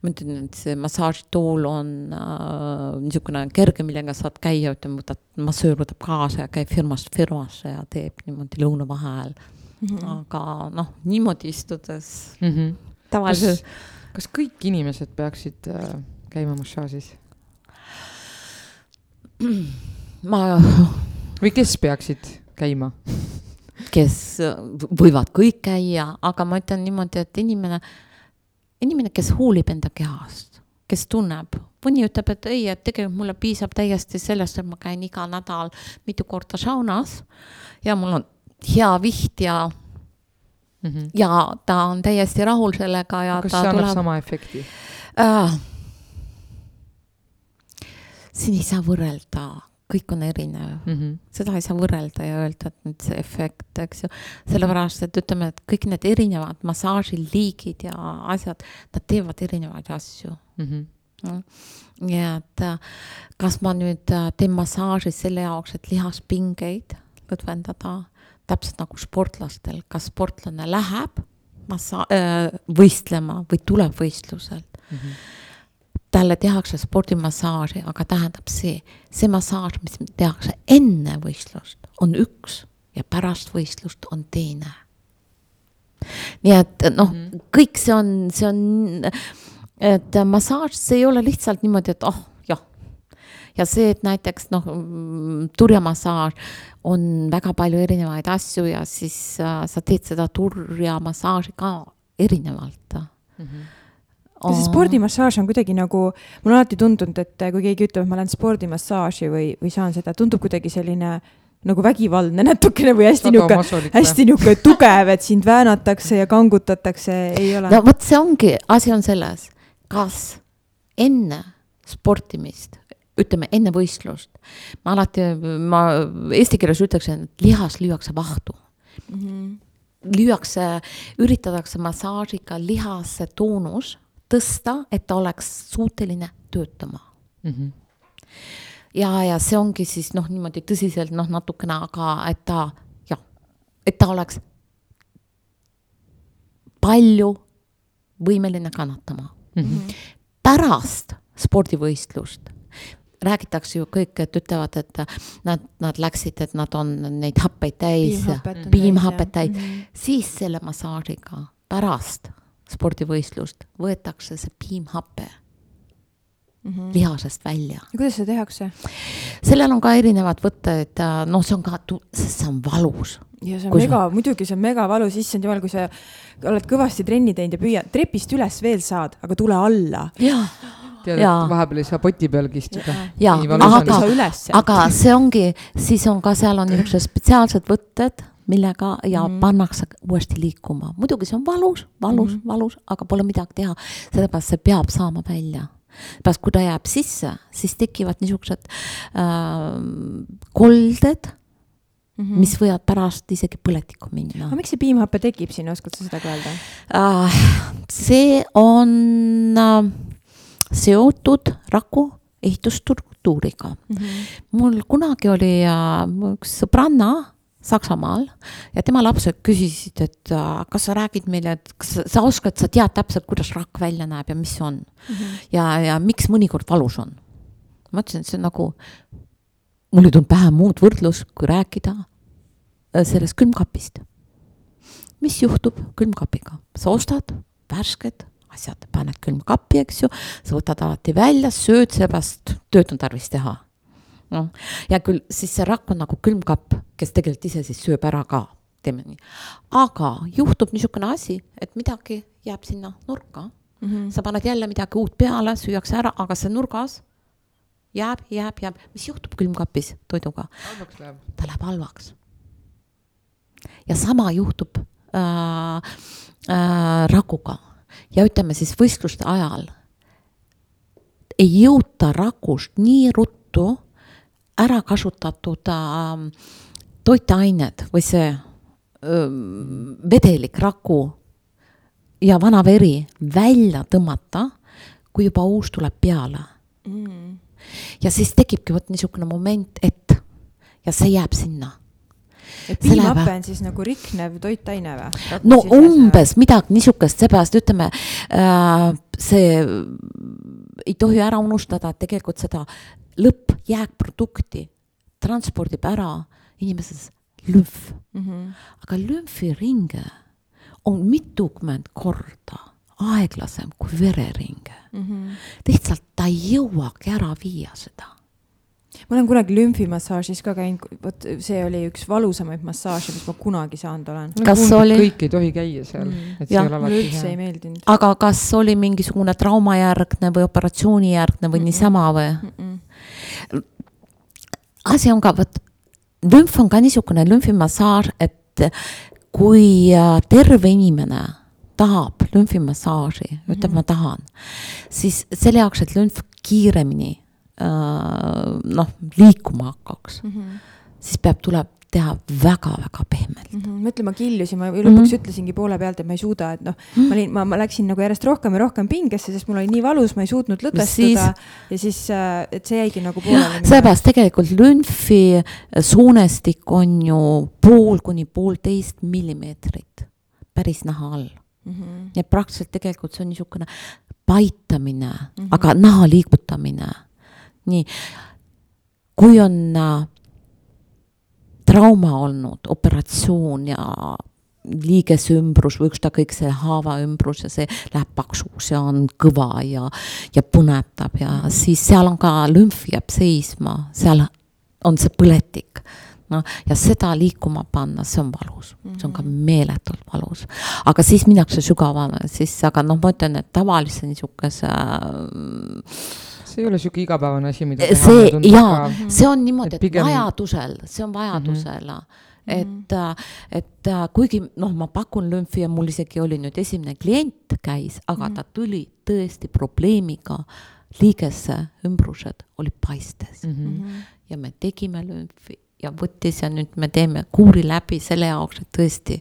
ma ütlen, et see massaažitool on äh, niisugune kerge, millega saad käia, ütleme, võtad, massöör võtab kaasa ja käib firmast firmasse ja teeb niimoodi lõunavaheajal mm. -hmm. aga noh, niimoodi istudes mm -hmm. tavaliselt. kas kõik inimesed peaksid äh, käima massaažis? ma. või kes peaksid käima kes võivad kõik käia, aga ma ütlen niimoodi, et inimene, inimene, kes hoolib enda kehast, kes tunneb, mõni ütleb, et ei, et tegelikult mulle piisab täiesti sellest, et ma käin iga nädal mitu korda saunas ja mul on hea viht ja mm, -hmm. ja ta on täiesti rahul sellega ja kas see annab tuleb... sama efekti äh,? siin ei saa võrrelda kõik on erinev mm. -hmm. seda ei saa võrrelda ja öelda, et nüüd see efekt, eks ju. sellepärast, et ütleme, et kõik need erinevad massaažiliigid ja asjad, nad teevad erinevaid asju mm. -hmm nii et äh, kas ma nüüd äh, teen massaaži selle jaoks, et lihaspingeid lõdvendada, täpselt nagu sportlastel, kas sportlane läheb massa- äh,, võistlema või tuleb võistluselt mm. -hmm talle tehakse spordimassaaži, aga tähendab see, see massaaž, mis tehakse enne võistlust, on üks ja pärast võistlust on teine. nii et noh mm, -hmm. kõik see on, see on, et massaaž, see ei ole lihtsalt niimoodi, et oh jah. ja see, et näiteks noh, turjamassaaž on väga palju erinevaid asju ja siis äh, sa teed seda turjamassaaži ka erinevalt mm. -hmm kas see spordimassaaž on kuidagi nagu, mulle on alati tundunud, et kui keegi ütleb, et ma lähen spordimassaaži või, või saan seda, tundub kuidagi selline nagu vägivaldne (laughs) natukene või hästi niisugune, hästi niisugune tugev, et sind väänatakse ja kangutatakse, ei ole? no vot, see ongi, asi on selles, kas enne sportimist, ütleme enne võistlust, ma alati, ma eesti keeles ütleksin, et lihas lüüakse vahtu mm. -hmm. lüüakse, üritatakse massaažiga lihasse toonus tõsta, et ta oleks suuteline töötama mm. -hmm. ja, ja see ongi siis noh, niimoodi tõsiselt noh, natukene, aga et ta jah, et ta oleks palju võimeline kannatama mm. -hmm. pärast spordivõistlust räägitakse ju kõik, et ütlevad, et nad, nad läksid, et nad on neid happeid täis, piimhapet täis, mm -hmm. siis selle massaažiga pärast spordivõistlust, võetakse see piimhape mm -hmm. lihasest välja. ja kuidas seda tehakse? sellel on ka erinevad võtted, noh, see on ka, sest see on valus. ja see on kui mega sa..., muidugi see on mega valus, issand jumal, kui sa oled kõvasti trenni teinud ja püüad trepist üles veel saad, aga tule alla. tead, et vahepeal ei saa poti pealgi istuda. jaa, aga, aga see ongi, siis on ka seal on niisugused spetsiaalsed võtted millega ja mm -hmm. pannakse uuesti liikuma. muidugi see on valus, valus mm, -hmm. valus, aga pole midagi teha, sellepärast see peab saama välja. pärast, kui ta jääb sisse, siis tekivad niisugused äh, kolded mm, -hmm. mis võivad pärast isegi põletikku minna. aga miks see piimhape tekib siin, oskad sa seda ka öelda äh,? see on äh, seotud raku ehitusstruktuuriga mm. -hmm. mul kunagi oli äh, üks sõbranna Saksamaal ja tema lapsed küsisid, et äh, kas sa räägid meile, et kas sa oskad, sa tead täpselt, kuidas rakk välja näeb ja mis see on mm. -hmm. ja, ja miks mõnikord valus on. ma ütlesin, et see on nagu, mul ei tulnud pähe muud võrdlust, kui rääkida äh, sellest külmkapist. mis juhtub külmkapiga, sa ostad värsked asjad, paned külmkappi, eks ju, sa võtad alati välja, sööd, seepärast tööd on tarvis teha noh, hea küll, siis see rakk on nagu külmkapp, kes tegelikult ise siis sööb ära ka, teeme nii. aga juhtub niisugune asi, et midagi jääb sinna nurka mm. -hmm. sa paned jälle midagi uut peale, süüakse ära, aga see nurgas jääb, jääb, jääb. mis juhtub külmkapis toiduga? ta läheb halvaks. ja sama juhtub äh, äh, rakuga ja ütleme siis võistluste ajal ei jõuta rakust nii ruttu ära kasutatud äh, toitained või see vedelik, raku ja vana veri välja tõmmata, kui juba uus tuleb peale. Mm.. ja siis tekibki vot niisugune moment, et ja see jääb sinna. Et piimahape on siis nagu riknev toitaine või? no umbes midagi niisugust, seepärast ütleme äh,, see ei tohi ära unustada, et tegelikult seda lõppjääkprodukti transpordib ära inimeses lümf mm. -hmm. aga lümfiringe on mitukümmend korda aeglasem kui vereringe mm. -hmm. lihtsalt ta ei jõuagi ära viia seda ma olen kunagi lümfimassaažis ka käinud, vot see oli üks valusamaid massaaže, mis ma kunagi saanud olen. kas oli? kõik ei tohi käia seal mm., et see ei ole alati hea. ei meeldinud. aga kas oli mingisugune traumajärgne või operatsioonijärgne või mm -mm. niisama või mm? -mm asi on ka, vot lümf on ka niisugune lümfimassaaž, et kui äh, terve inimene tahab lümfimassaaži mm, -hmm. ütleb, ma tahan, siis selle jaoks, et lümf kiiremini noh, liikuma hakkaks mm, -hmm. siis peab, tuleb teha väga-väga pehmelt mm. -hmm. ma ütlen, ma killusin, ma lõpuks mm -hmm. ütlesingi poole pealt, et ma ei suuda, et noh -hmm. ma olin, ma, ma läksin nagu järjest rohkem ja rohkem pingesse, sest mul oli nii valus, ma ei suutnud lõdvestuda siis... ja siis, äh, et see jäigi nagu pooleli. seepärast tegelikult lümfi soonestik on ju pool kuni poolteist millimeetrit päris naha all mm. -hmm. et praktiliselt tegelikult see on niisugune paitamine mm, -hmm. aga naha liigutamine. Nii, kui on äh, trauma olnud, operatsioon ja liigesümbrus või ükskõik see haavaümbrus ja see läheb paksuks ja on kõva ja, ja põnetab ja siis seal on ka lümf jääb seisma, seal on see põletik. noh, ja seda liikuma panna, see on valus, see on ka mhm. meeletult valus. aga siis minnakse sügavale, siis, aga noh, ma ütlen, et tavalise niisuguse äh, see ei ole sihuke igapäevane asi, mida teha. see jaa, see on niimoodi, et pigem... vajadusel, see on vajadusel mm. -hmm et, et kuigi noh, ma pakun lümfi ja mul isegi oli nüüd esimene klient käis, aga mm -hmm. ta tuli tõesti probleemiga, liigese ümbrused olid paistes mm. -hmm. ja me tegime lümfi ja võttis ja nüüd me teeme kuuri läbi selle jaoks, et tõesti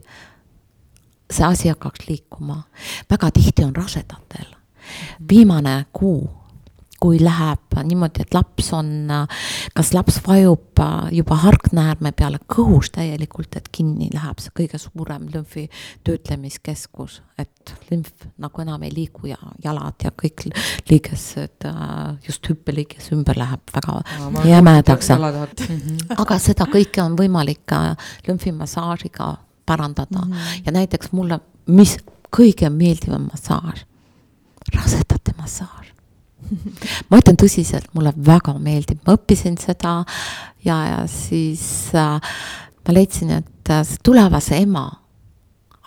see asi hakkaks liikuma. väga tihti on rasedatel viimane kuu kui läheb niimoodi, et laps on, kas laps vajub juba hargnäärme peale kõhus täielikult, et kinni läheb see kõige suurem lümfi töötlemiskeskus, et lümf nagu enam ei liigu ja jalad ja kõik liigesed, just hüppeliiges ümber läheb väga jämedaks. Mhm. aga seda kõike on võimalik lümfimassaažiga parandada mm -hmm. ja näiteks mulle, mis kõige meeldivam massaaž, rasedate massaaž ma ütlen tõsiselt, mulle väga meeldib, ma õppisin seda ja, ja siis äh, ma leidsin, et äh, see tulevase ema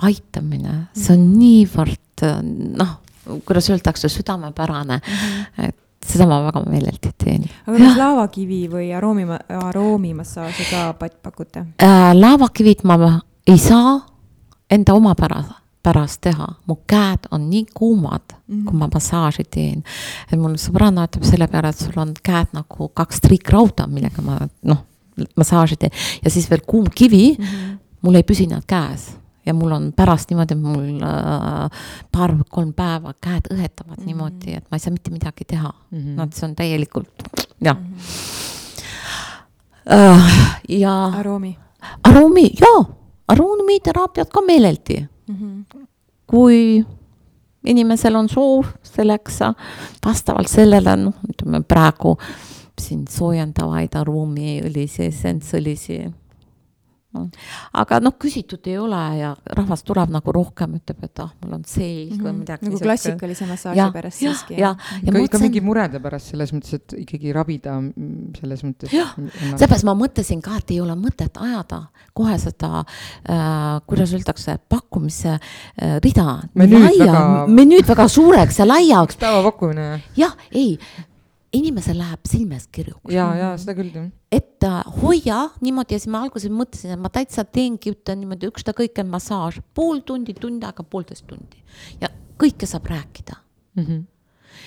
aitamine, see on niivõrd äh, noh, kuidas öeldakse, südamepärane mm, -hmm. et seda ma väga meeleldi teen. aga kas laavakivi või aroomi, aroomimassaaži ka pakute äh,? laavakivid ma ei saa enda omapära pärast teha, mu käed on nii kuumad mm, -hmm. kui ma massaaži teen. et mul sõbranna ütleb selle peale, et sul on käed nagu kaks triikrauda, millega ma noh, massaaži teen ja siis veel kuum kivi mm, -hmm. mul ei püsi nad käes ja mul on pärast niimoodi, mul äh, paar-kolm päeva käed õhetavad mm -hmm. niimoodi, et ma ei saa mitte midagi teha mm. -hmm. Nad, see on täielikult jah mm. -hmm. uh, ja. aroomi. aroomi, jaa, aroomiterapiat ka meeleldi. Kui inimesel on soov selleks, vastavalt sellele, noh, ütleme praegu siin soojendavaid aruumiõlisi, essensõlisi no.. Aga noh, küsitud ei ole ja rahvas tuleb nagu rohkem, ütleb, et ah, mul on selg mm -hmm. või mhm. midagi. nagu klassikalise massaaži pärast siiski. ja, ja, ja ikka mingi murede pärast selles mõttes, et ikkagi ravida selles mõttes. jah, seepärast ma mõtlesin ka, et ei ole mõtet ajada kohe seda äh,, kuidas öeldakse, pakkumise äh, rida. laia, menüüd väga suureks ja laiaks. päevapakkumine. jah, ei inimesel läheb silmest kirjuks. ja, ja seda küll jah. et hoia niimoodi ja siis ma alguses mõtlesin, et ma täitsa teengi, ütlen niimoodi ükstakõike massaaž, pool tundi, tund aega, poolteist tundi ja kõike saab rääkida mm. -hmm.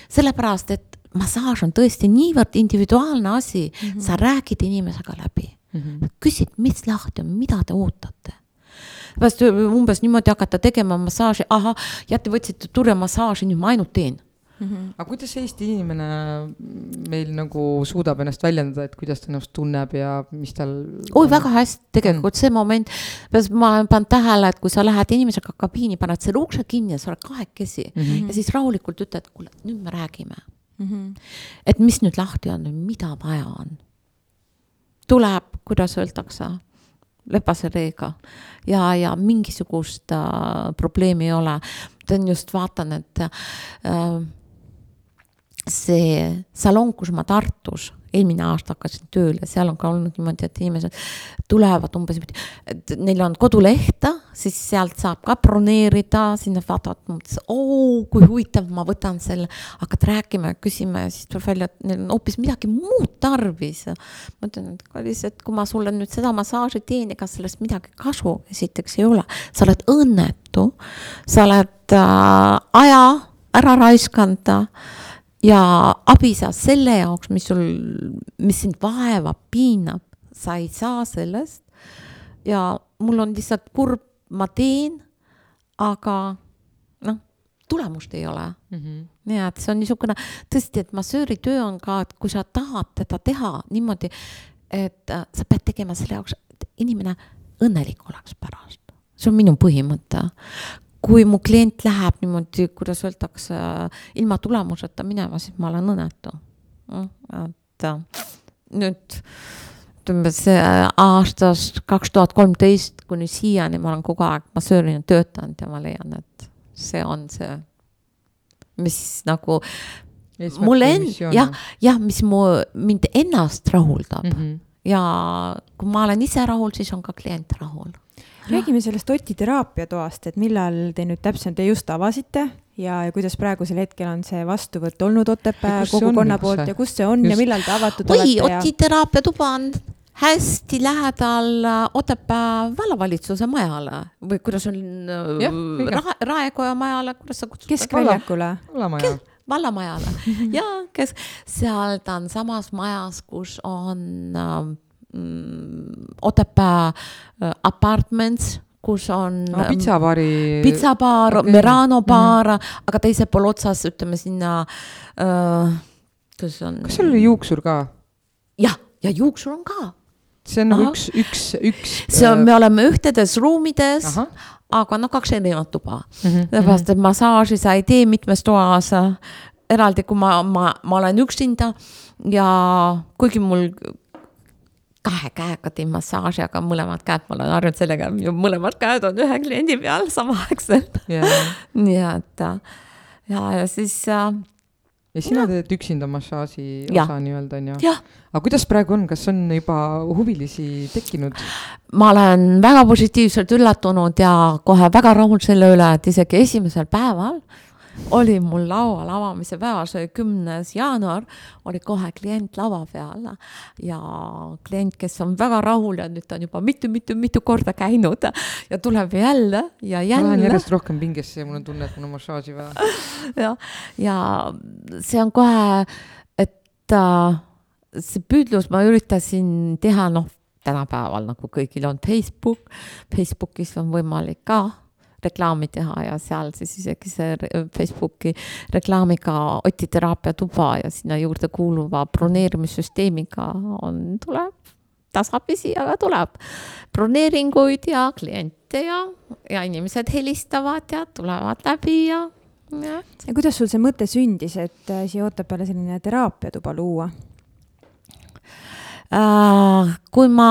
sellepärast, et massaaž on tõesti niivõrd individuaalne asi mm, -hmm. sa räägid inimesega läbi mm, -hmm. küsid, mis lahti on, mida te ootate pärast umbes niimoodi hakata tegema massaaži, ahah, jah, te võtsite turjamassaaži, nüüd ma ainult teen Mm -hmm. aga kuidas Eesti inimene meil nagu suudab ennast väljendada, et kuidas ta ennast tunneb ja mis tal. oi, väga hästi, tegelikult mm. see moment, ma olen pannud tähele, et kui sa lähed inimesega kabiini, paned selle ukse kinni ja sa oled kahekesi mm -hmm. ja siis rahulikult ütled, kuule, nüüd me räägime mm. -hmm. et mis nüüd lahti on, mida vaja on. tuleb, kuidas öeldakse lepase reega ja, ja mingisugust äh, probleemi ei ole. ma just vaatan, et äh, see salong, kus ma Tartus eelmine aasta hakkasin tööle, seal on ka olnud niimoodi, et inimesed tulevad umbes, et neil on koduleht, siis sealt saab ka broneerida, sinna vaatavad, mõtlesin, oo, kui huvitav, ma võtan selle, hakkad rääkima ja küsima ja siis tuleb välja, et neil on hoopis midagi muud tarvis. ma ütlen, et kallis, et kui ma sulle nüüd seda massaaži teen, ega sellest midagi kasu esiteks ei ole, sa oled õnnetu, sa oled äh, aja ära raiskanud ja abi sa selle jaoks, mis sul, mis sind vaevab, piinab, sa ei saa sellest. ja mul on lihtsalt kurb, ma teen, aga noh, tulemust ei ole mm. -hmm. nii et see on niisugune tõesti, et massööri töö on ka, et kui sa tahad teda teha niimoodi, et äh, sa pead tegema selle jaoks, et inimene õnnelik oleks pärast. see on minu põhimõte kui mu klient läheb niimoodi, kuidas öeldakse, ilma tulemuseta minema, siis ma olen õnnetu. et nüüd ütleme, see aastast kaks tuhat kolmteist kuni siiani ma olen kogu aeg massöörina töötanud ja ma leian, et see on see, mis nagu mulle end-, jah, jah, mis mu, mind ennast rahuldab mm. -hmm. ja kui ma olen ise rahul, siis on ka klient rahul räägime sellest Oti teraapiatoast, et millal te nüüd täpselt, te just avasite ja, ja kuidas praegusel hetkel on see vastuvõtt olnud Otepää kogukonna poolt ja kus see on just. ja millal te avatud Oi, olete? oi, Oti ja... teraapiatuba on hästi lähedal äh, Otepää vallavalitsuse majale või kuidas on ja, Ra, Raekoja majale, kuidas sa kutsud? keskväljakule. vallamaja vallamajale (laughs) ja kes seal ta on samas majas, kus on äh, Otepää äh, Apartments, kus on no, pitsabaari. pitsabaar okay., Merano baar mm, -hmm. aga teisel pool otsas ütleme sinna äh,, kus on. kas seal oli juuksur ka? jah, ja juuksur on ka. see on nagu üks, üks, üks. see on, me oleme ühtedes ruumides, aga noh, kaks erinevat tuba mm -hmm.. sellepärast, et massaaži sa ei tee mitmes toas eraldi, kui ma, ma, ma olen üksinda ja kuigi mul kahe käega teen massaaži, aga mõlemad käed, ma olen harjunud sellega, mõlemad käed on ühe kliendi peal samaaegselt yeah. (laughs) nii et ja, ja siis äh,. ja sina ja. teed üksinda massaaži osa nii-öelda on ju? aga kuidas praegu on, kas on juba huvilisi tekkinud? ma olen väga positiivselt üllatunud ja kohe väga rahul selle üle, et isegi esimesel päeval oli mul laual avamise päeval, see oli kümnes jaanuar, oli kohe klient laua peal ja klient, kes on väga rahul ja nüüd ta on juba mitu-mitu-mitu korda käinud ja tuleb jälle ja jälle. ma lähen järjest rohkem pingesse ja mul on tunne, et mul on massaaži vaja. (laughs) ja, ja see on kohe, et äh, see püüdlus, ma üritasin teha, noh, tänapäeval nagu kõigil on Facebook, Facebookis on võimalik ka reklaami teha ja seal siis isegi see Facebooki reklaamiga Oti teraapiatuba ja sinna juurde kuuluva broneerimissüsteemiga on, tuleb tasapisi, aga tuleb broneeringuid ja kliente ja, ja inimesed helistavad ja tulevad läbi ja, ja. ja kuidas sul see mõte sündis, et äh, siia Otepääle selline teraapiatuba luua äh,? kui ma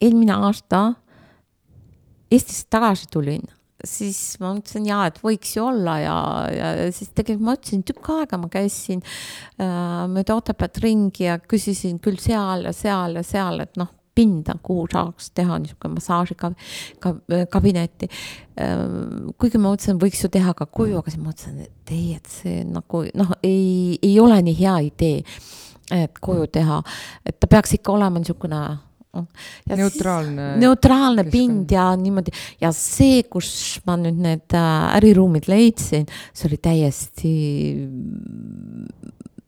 eelmine aasta Eestisse tagasi tulin, siis ma mõtlesin jaa, et võiks ju olla ja, ja siis tegelikult ma ütlesin, tükk aega ma käisin äh, mööda Otepääd ringi ja küsisin küll seal ja seal ja seal, et noh, pinda, kuhu saaks teha niisugune massaažikabinetti äh,. kuigi ma mõtlesin, võiks ju teha ka koju, aga siis ma mõtlesin, et ei, et see nagu noh, ei, ei ole nii hea idee, et koju teha, et ta peaks ikka olema niisugune neutraalne. neutraalne pind ja niimoodi ja see, kus ma nüüd need äh, äriruumid leidsin, see oli täiesti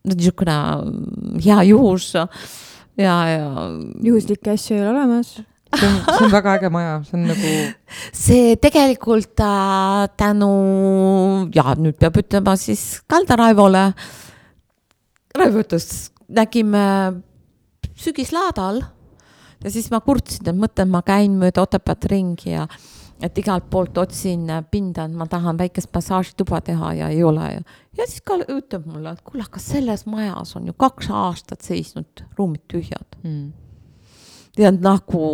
niisugune hea juhus ja, ja. juhuslikke asju ei ole olemas see on, see on väga äge maja, see on nagu. see tegelikult äh, tänu ja nüüd peab ütlema siis Kalda Raivole. Raivo ütles, nägime sügislaadal ja siis ma kurtsin, et mõtlen, ma käin mööda Otepääd ringi ja et igalt poolt otsin pinda, et ma tahan väikest massaažituba teha ja ei ole. Ja, ja siis ka ütleb mulle, et kuule, aga selles majas on ju kaks aastat seisnud ruumid tühjad. Mm. Ja nagu,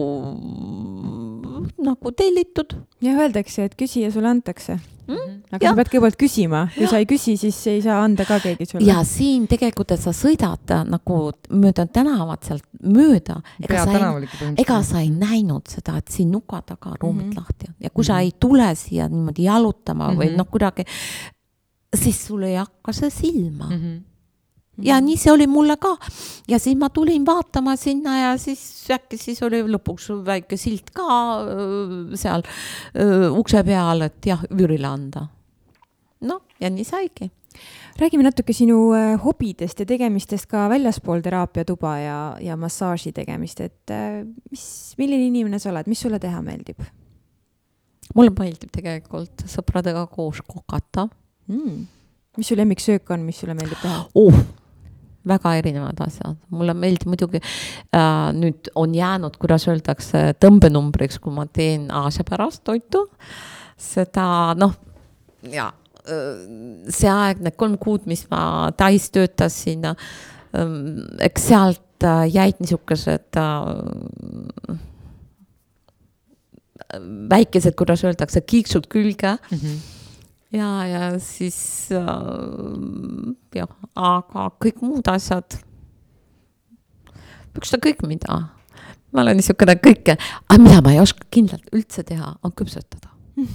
nagu tellitud. jah, öeldakse, et küsija sulle antakse mm.. aga ja. sa pead kõigepealt küsima, kui ja. sa ei küsi, siis ei saa anda ka keegi sulle. ja siin tegelikult, et sa sõidad nagu mööda tänavat sealt mööda, ega sa ei, ega sa ei näinud seda, et siin nuka taga ruumid mm -hmm. lahti on ja kui mm -hmm. sa ei tule siia niimoodi jalutama mm -hmm. või mhm. noh, kuidagi, siis sul ei hakka see silma mm. -hmm ja nii see oli mulle ka. ja siis ma tulin vaatama sinna ja siis äkki siis oli lõpuks väike silt ka seal öö, ukse peal, et jah, üürile anda. noh, ja nii saigi. räägime natuke sinu äh, hobidest ja tegemistest ka väljaspool teraapiatuba ja, ja massaaži tegemist, et äh, mis, milline inimene sa oled, mis sulle teha meeldib? mulle meeldib tegelikult sõpradega koos kokata mm.. mis su lemmiksöök on, mis sulle meeldib teha uh,? Väga erinevad asjad, mulle meeldib muidugi äh,, nüüd on jäänud, kuidas öeldakse, tõmbenumbriks, kui ma teen Aasia pärast toitu. seda noh, ja äh, see aeg, need kolm kuud, mis ma Tais töötasin, ähm, eks sealt äh, jäid niisugused äh, väikesed, kuidas öeldakse, kiiksud külge mm. -hmm. Ja, ja siis äh, jah, aga kõik muud asjad, ükskõik mida. ma olen niisugune kõike, aga mida ma ei oska kindlalt üldse teha, on küpsetada (laughs)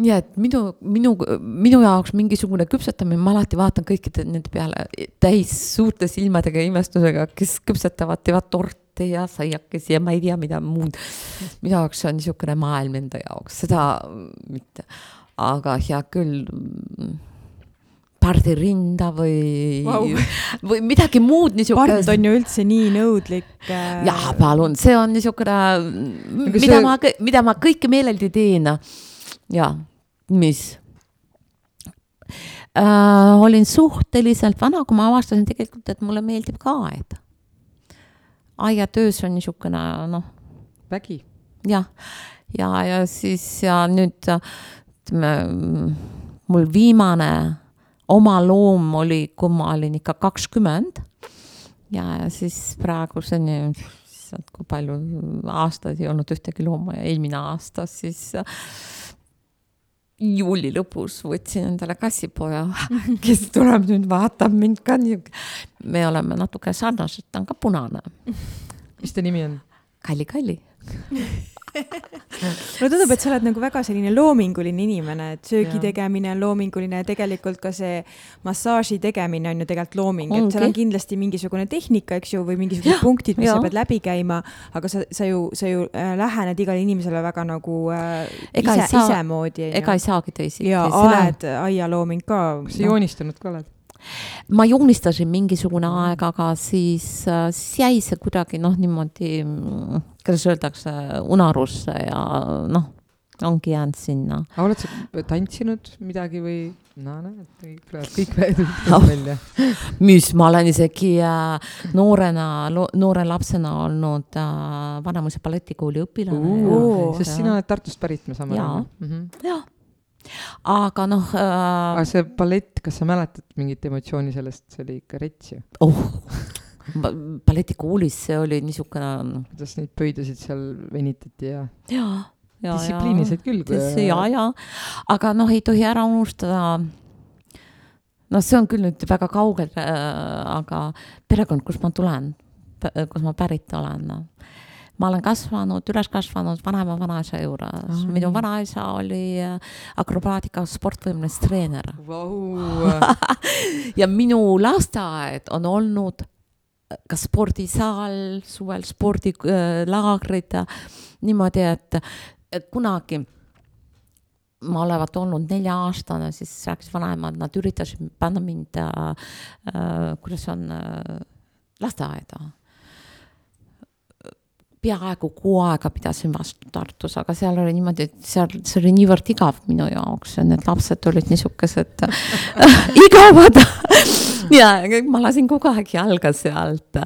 nii et minu, minu, minu jaoks mingisugune küpsetamine, ma alati vaatan kõikide nende peale täis suurte silmadega ja imestusega, kes küpsetavad, teevad torte ja saiakesi ja ma ei tea, mida muud. minu jaoks on niisugune maailm enda jaoks, seda mitte, aga hea küll pardirinda või wow., või midagi muud niisugust. part on ju üldse nii nõudlik äh.... jaa, palun, see on niisugune, mida see... ma, mida ma kõike meeleldi teen. jaa, mis äh,? olin suhteliselt vana, kui ma avastasin tegelikult, et mulle meeldib ka aed aiatöös on niisugune noh. vägi. jah, ja, ja, ja siis ja nüüd ütleme, mul viimane oma loom oli, kui ma olin ikka kakskümmend. ja, siis praeguseni, kui palju aastaid ei olnud ühtegi looma ja eelmine aasta siis juuli lõpus võtsin endale kassipoja, kes tuleb nüüd vaatab mind ka nii. me oleme natuke sarnased, ta on ka punane. mis ta nimi on? Kalli-Kalli (laughs) mulle tundub, et sa oled nagu väga selline loominguline inimene, et söögi ja. tegemine on loominguline ja tegelikult ka see massaaži tegemine on ju tegelikult looming, et seal on kindlasti mingisugune tehnika, eks ju, või mingisugused ja. punktid, mis ja. sa pead läbi käima, aga sa, sa ju, sa ju äh, lähened igale inimesele väga nagu äh, ega ise, isemoodi. ega ei saagi teisiti. ja aed, aialooming ka. kas sa no. joonistanud ka oled? Ma joonistasin mingisugune aeg, aga siis, äh, siis jäi see kuidagi noh, niimoodi, kuidas öeldakse, unarusse ja noh, ongi jäänud sinna. aga oled sa tantsinud midagi või? no näed, kõik tuleb välja (laughs) mis, ma olen isegi äh, noorena, noore lapsena olnud äh, Vanemuise balletikooli õpilane sest sina oled Tartust pärit, me saame aru. jah, aga noh äh.... aga see ballett, kas sa mäletad mingit emotsiooni sellest, see oli ikka rets ju oh balletikoolis see oli niisugune noh. kuidas neid pöidlasid seal venitati ja. ja, ja. distsipliini said küll. ja, ja, aga noh, ei tohi ära unustada. noh, see on küll nüüd väga kaugel äh,, aga perekond, kust ma tulen, kust ma pärit olen no ma olen kasvanud, üles kasvanud vanema vanaisa juures. -hmm. minu vanaisa oli äh, akrobaatika sportvõimeline treener wow. (laughs) ja minu lasteaed on olnud äh, ka spordisaal, suvel spordilaagrid äh,, niimoodi, et kunagi ma olevat olnud nelja-aastane, siis rääkis vanaema, et nad üritasid panna mind äh,, kuidas on äh,, lasteaeda peaaegu kuu aega pidasin vastu Tartus, aga seal oli niimoodi, et seal, see oli niivõrd igav minu jaoks ja need lapsed olid niisugused (laughs) (laughs) igavad ja ma lasin kogu aeg jalga sealt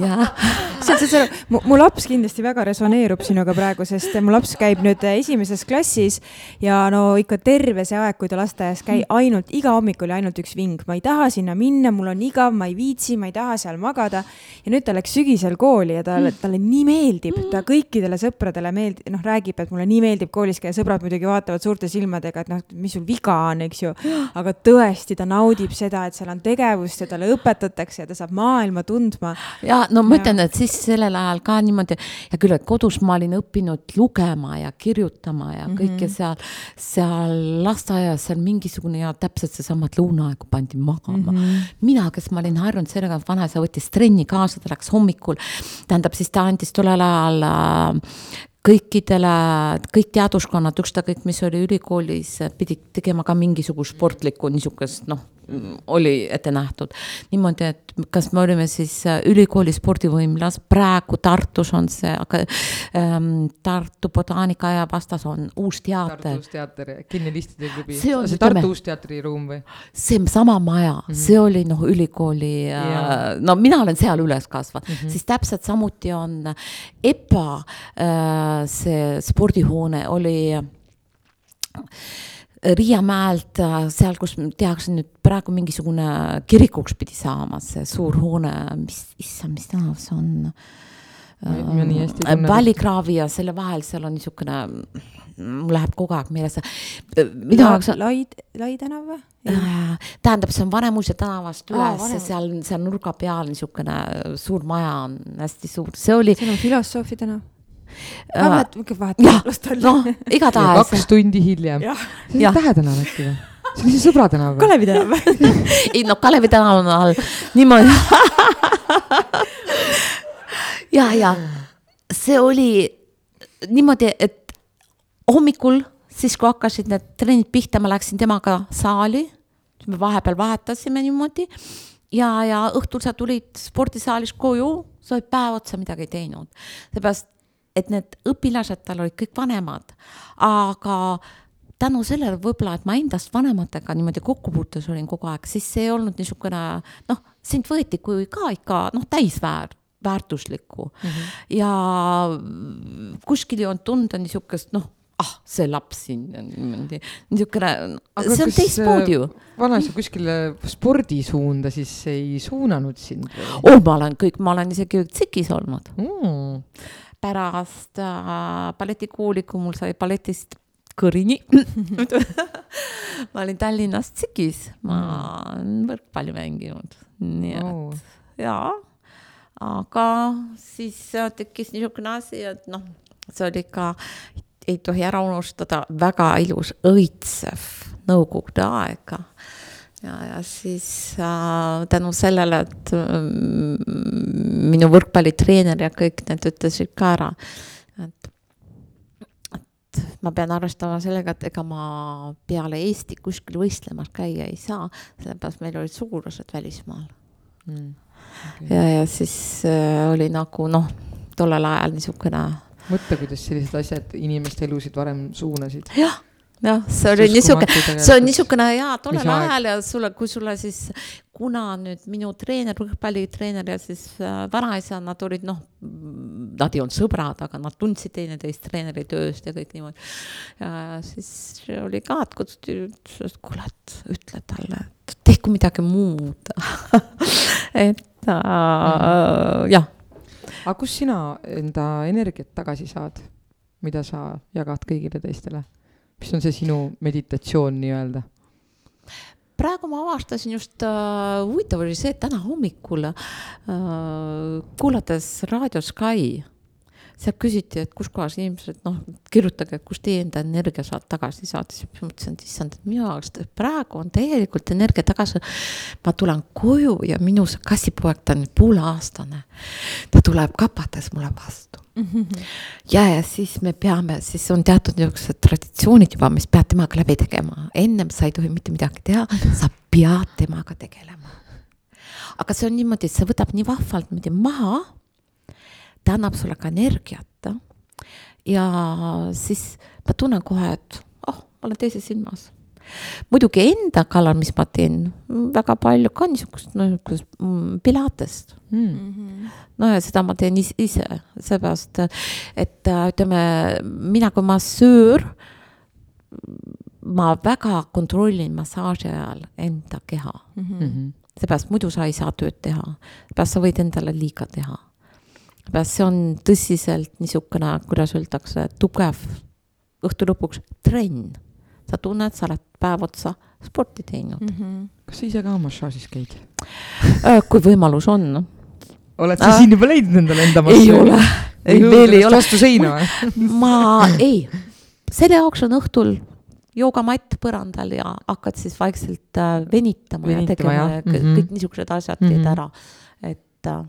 ja. saad sa aru, mu laps kindlasti väga resoneerub sinuga praegu, sest mu laps käib nüüd esimeses klassis ja no ikka terve see aeg, kui ta lasteaias käib, ainult iga hommik oli ainult üks ving, ma ei taha sinna minna, mul on igav, ma ei viitsi, ma ei taha seal magada. ja nüüd ta läks sügisel kooli ja talle, talle nii meeldib, ta kõikidele sõpradele meeldib, noh, räägib, et mulle nii meeldib koolis käia, sõbrad muidugi vaatavad suurte silmadega, et noh, mis sul viga on, eks ju. aga tõesti, ta naudib seda, et seal on tegevust ja talle õpetatakse ja ta saab maailma tundma. ja no ma ütlen, et siis sellel ajal ka niimoodi, hea küll, et kodus ma olin õppinud lugema ja kirjutama ja kõike mm -hmm. seal, seal lasteaias seal mingisugune ja täpselt seesama, et lõunaaegu pandi magama mm. -hmm. mina, kes ma olin harjunud sellega, et vanaisa võttis trenni kaasa, ta läks hommikul, tähendab siis ta andis tollel ajal äh, kõikidele, kõik teaduskonnad, ükskõik mis oli ülikoolis, pidid tegema ka mingisugust sportlikku niisugust noh, oli ette nähtud. niimoodi, et kas me olime siis äh, ülikooli spordivõimlas, praegu Tartus on see, aga ähm, Tartu botaanikaaia vastas on Uus Teater. Tartu Uus Teater, Kinnelistide klubi. see on see Tartu Uus Teatri ruum või? see sama maja mm, -hmm. see oli noh, ülikooli äh,, no mina olen seal üles kasvanud mm, -hmm. siis täpselt samuti on EPA äh, see spordihoone oli äh, Riiamäelt, äh, seal, kus tehakse nüüd praegu mingisugune kirikuks pidi saama, see suur hoone, mis, issand, mis tänav see on? Vallikraavi ja selle vahel, seal on niisugune, mul läheb kogu aeg meelest. minu jaoks on. Lai, Lai tänav või? tähendab, see on Vanemuise tänavast üles ja seal, seal nurga peal niisugune suur maja on hästi suur, see oli. see on filosoofi tänav vahet, vahet, las ta olla. noh, igatahes. kaks tundi hiljem. see on Tähe tänav äkki või? see on siis Sõbra tänav või? Kalevi tänav (laughs) ei no Kalevi tänav on all, niimoodi (laughs) ja, ja see oli niimoodi, et hommikul, siis kui hakkasid need trennid pihta, ma läksin temaga saali, me vahepeal vahetasime niimoodi ja, ja õhtul sa tulid spordisaalist koju, sa olid päev otsa midagi teinud. seepärast et need õpilased tal olid kõik vanemad, aga tänu sellele võib-olla, et ma endast vanematega niimoodi kokkupuutes olin kogu aeg, siis see ei olnud niisugune noh, sind võeti kui ka ikka noh, täisväär, väärtuslikku mm. -hmm. ja kuskil olnud tunda niisugust noh, ah, see laps siin niimoodi, niisugune, see on teistmoodi ju. Äh, vanaisa kuskile spordisuunda siis ei suunanud sind oh, ma olen kõik, ma olen isegi tsikis olnud mm pärast äh, balletikooli, kui mul sai balletist kõrini (laughs) ma olin Tallinnas tsikis, ma olen võrkpalli mänginud, nii et oh. jaa. aga siis tekkis niisugune asi, et noh, see oli ka, ei tohi ära unustada, väga ilus õitsev nõukogude aega ja, ja siis äh, tänu sellele, et äh, minu võrkpallitreener ja kõik need ütlesid ka ära, et, et ma pean arvestama sellega, et ega ma peale Eesti kuskil võistlemas käia ei saa, sellepärast meil olid sugulased välismaal mm,. Okay. ja, ja siis äh, oli nagu noh, tollel ajal niisugune. mõtle, kuidas sellised asjad inimeste elusid varem suunasid. jah jah, see oli niisugune, see on niisugune jaa, tollel ajal ja sulle, kui sulle siis, kuna nüüd minu treener, võrkpallitreener ja siis äh, vanaisa, nad olid noh, nad ei olnud sõbrad, aga nad tundsid teineteist treeneri tööst ja kõik niimoodi. ja siis oli ka, et kutsuti, ütles, et kuule, et ütle talle, et tehku midagi muud (laughs) et äh, mm. jah. aga kust sina enda energiat tagasi saad, mida sa jagad kõigile teistele? Mis on see sinu meditatsioon nii-öelda? praegu ma avastasin just äh,, huvitav oli see, et täna hommikul äh, kuulates Raadio Sky sealt küsiti, et kus kohas inimesed noh, kirjutage, kust teie enda energia saad tagasi saada, siis mõtlesin, et issand, et minu jaoks praegu on täielikult energia tagasi. ma tulen koju ja minu kassipoeg, ta on pooleaastane, ta tuleb kapates mulle vastu ja, ja siis me peame, siis on teatud niisugused traditsioonid juba, mis pead temaga läbi tegema, ennem sa ei tohi mitte midagi teha, sa pead temaga tegelema. aga see on niimoodi, et see võtab nii vahvalt niimoodi maha, ta annab sulle ka energiat. ja siis ma tunnen kohe, et oh, ma olen teises ilmas muidugi enda kallal, mis ma teen, väga palju ka niisugust, no niisugust mm, pilatest mm.. Mhm. no ja seda ma teen ise, ise, seepärast, et ütleme, mina kui massöör, ma väga kontrollin massaaži ajal enda keha mm. -hmm. seepärast muidu sa ei saa tööd teha, seepärast sa võid endale liiga teha. seepärast see on tõsiselt niisugune, kuidas öeldakse, tugev õhtu lõpuks trenn sa tunned, sa oled päev otsa sporti teinud mm. -hmm. kas sa ise ka massaažis käid äh, kui võimalus on. oled sa äh, siin juba leidnud endale enda massaaži? ei ole, ei veel ei ole. vastu seina või (laughs) ma ei, selle jaoks on õhtul joogamatt põrandal ja hakkad siis vaikselt äh, venitama, venitama ja tegema ja kõik, mm -hmm. niisugused asjad teed mm -hmm. ära, et äh,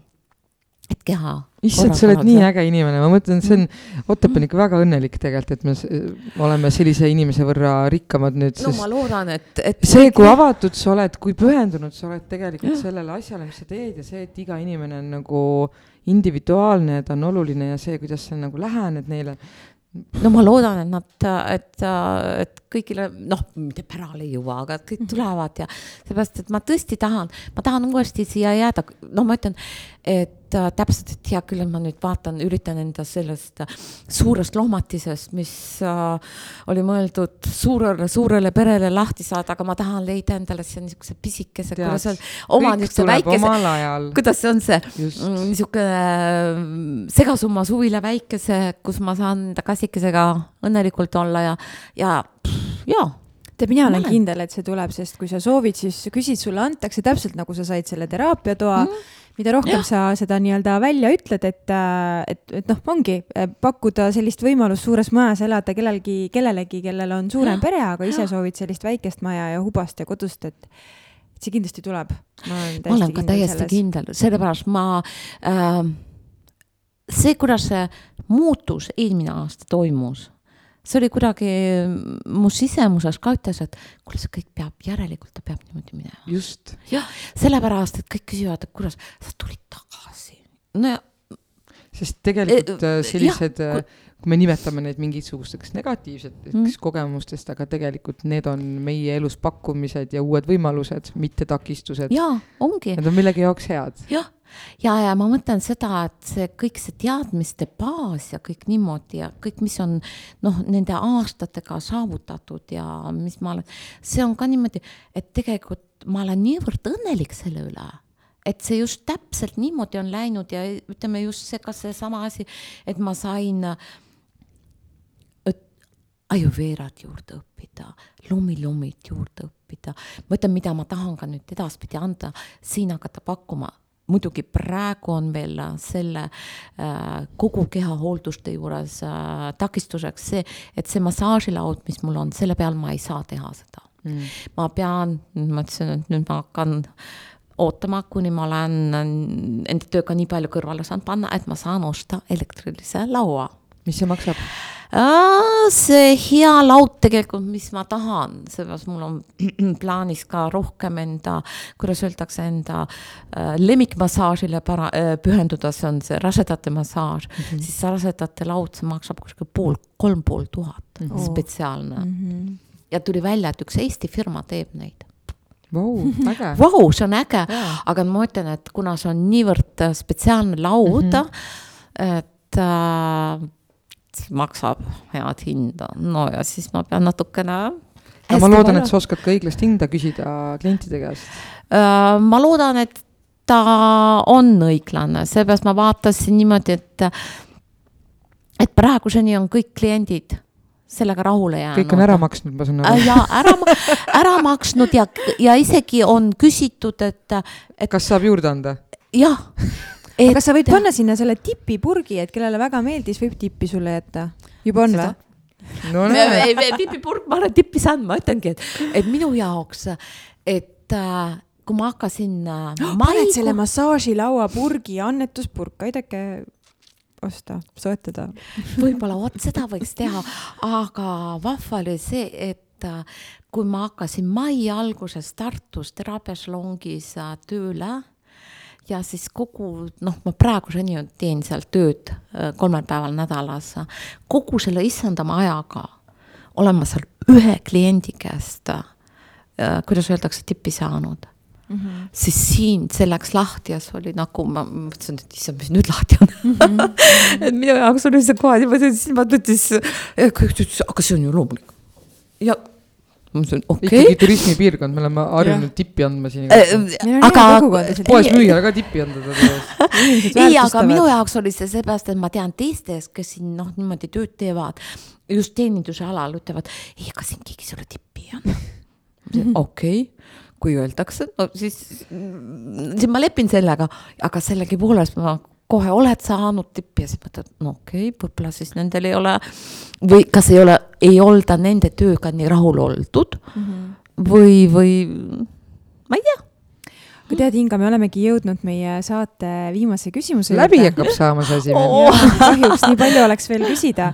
et keha. issand, sa oled nii äge inimene, ma mõtlen, see on, Otep on ikka väga õnnelik tegelikult, et me oleme sellise inimese võrra rikkamad nüüd. no ma loodan, et, et. see, kui avatud sa oled, kui pühendunud sa oled tegelikult ja. sellele asjale, mis sa teed ja see, et iga inimene on nagu individuaalne ja ta on oluline ja see, kuidas sa nagu lähened neile no ma loodan, et nad, et, et kõigile, noh, mitte pärale ei jõua, aga kõik mhm. tulevad ja seepärast, et ma tõesti tahan, ma tahan uuesti siia jääda, no ma ütlen, et äh, täpselt, et hea küll, et ma nüüd vaatan, üritan enda sellest suurest lohmatisest, mis äh, oli mõeldud suurele, suurele perele lahti saada, aga ma tahan leida endale siia niisuguse pisikese, kuidas on, oma niisuguse väikese, kuidas see on see, mm, niisugune mm, segasumma suvila väikese, kus ma saan enda kassikesega õnnelikult olla ja, ja pff, jaa tead, mina olen kindel, et see tuleb, sest kui sa soovid, siis küsid, sulle antakse täpselt nagu sa said selle teraapiatoa mm. -hmm mida rohkem ja. sa seda nii-öelda välja ütled, et, äh, et, et noh, ongi äh, pakkuda sellist võimalust suures majas elada kellelgi, kellelegi, kellel on suurem ja. pere, aga ise soovid sellist väikest maja ja hubast ja kodust, et see kindlasti tuleb. ma olen, ma olen ka täiesti selles. kindel, sellepärast ma äh, see, kuidas see muutus eelmine aasta toimus see oli kuidagi mu sisemuses ka ütles, et kuule, see kõik peab, järelikult ta peab niimoodi minema. just. jah, sellepärast, et kõik küsivad, et kuidas sa tulid tagasi. no ja. sest tegelikult e, sellised, äh, kui me nimetame neid mingisugusteks negatiivseteks mm. kogemustest, aga tegelikult need on meie elus pakkumised ja uued võimalused, mitte takistused. jaa, ongi. Need on millegi jaoks head. jah ja, ja ma mõtlen seda, et see kõik see teadmiste baas ja kõik niimoodi ja kõik, mis on noh, nende aastatega saavutatud ja mis ma olen, see on ka niimoodi, et tegelikult ma olen niivõrd õnnelik selle üle et see just täpselt niimoodi on läinud ja ütleme just see, ka seesama asi, et ma sain ajuveerat juurde õppida, lumi-lumit juurde õppida. ma ütlen, mida ma tahan ka nüüd edaspidi anda, siin hakata pakkuma muidugi praegu on veel selle äh, kogu kehahoolduste juures äh, takistuseks see, et see massaažilaud, mis mul on, selle peal ma ei saa teha seda mm.. ma pean, ma ütlesin, et nüüd ma hakkan ootama, kuni ma olen enda tööga nii palju kõrvale saanud panna, et ma saan osta elektrilise laua. mis see maksab? See hea laud tegelikult, mis ma tahan, seepärast mul on (clears throat) plaanis ka rohkem enda, kuidas öeldakse, enda äh, lemmikmassaažile para- äh,, pühenduda, see on see rasedate massaaž mm, -hmm. siis rasedate laud, see maksab kuskil pool, kolm pool tuhat mm, -hmm. spetsiaalne mm. -hmm. ja tuli välja, et üks Eesti firma teeb neid Vau, äge. (laughs) Vau, see on äge, aga ma ütlen, et kuna see on niivõrd äh, spetsiaalne laud mm, -hmm. et äh, maksab head hinda, no ja siis ma pean natukene no ma loodan, et sa oskad ka õiglast hinda küsida klientide käest. Äh, ma loodan, et ta on õiglane, seepärast ma vaatasin niimoodi, et, et praeguseni on kõik kliendid sellega rahule jäänud. kõik on ära maksnud, ma saan aru. ja ära, ära maksnud ja, ja isegi on küsitud, et, et. kas saab juurde anda? jah, et.... aga sa võid panna sinna selle tipipurgi, et kellele väga meeldis, võib tippi sulle jätta. juba on või? no näe. tipipurk, ma olen tippi saanud, ma ütlengi, et, et minu jaoks, et äh, kui ma hakkasin äh, oh, (gasps) paned selle massaažilaua purgi, annetuspurk, aidake osta, soetada. võib-olla vot seda võiks teha, aga vahva oli see, et äh, kui ma hakkasin mai alguses Tartus teraapiasalongis äh, tööle ja siis kogu noh, ma praeguseni teen seal tööd äh, kolmel päeval nädalas, kogu selle issandama ajaga olen ma seal ühe kliendi käest, äh, kuidas öeldakse, tippi saanud Mm -hmm. siis siin see läks lahti ja see oli nagu ma mõtlesin, et issand, mis nüüd lahti on mm. -hmm. (laughs) et minu jaoks oli see kohe niimoodi, siis ma mõtlesin, aga see on ju loomulik. ja ma mõtlesin, okei okay.. ikkagi turismipiirkond, me oleme harjunud tippi andma siin äh,. aga. poes müüjale ka tippi anda (laughs) ei, aga minu jaoks oli see seepärast, et ma tean teistest, kes siin noh, niimoodi tööd teevad, just teeninduse alal ütlevad, ei, ega siin keegi sulle tippi ei anna. (laughs) okei okay kui öeldakse, no siis, siis ma lepin sellega, aga sellegipoolest ma kohe oled saanud tippi ja siis mõtled, no okei okay,, võib-olla siis nendel ei ole või kas ei ole, ei olda nende tööga nii rahul oldud mm -hmm. või, või ma ei tea aga tead, Inga, me olemegi jõudnud meie saate viimase küsimuse juurde. läbi hakkab saama see asi oh.. kahjuks nii palju oleks veel küsida.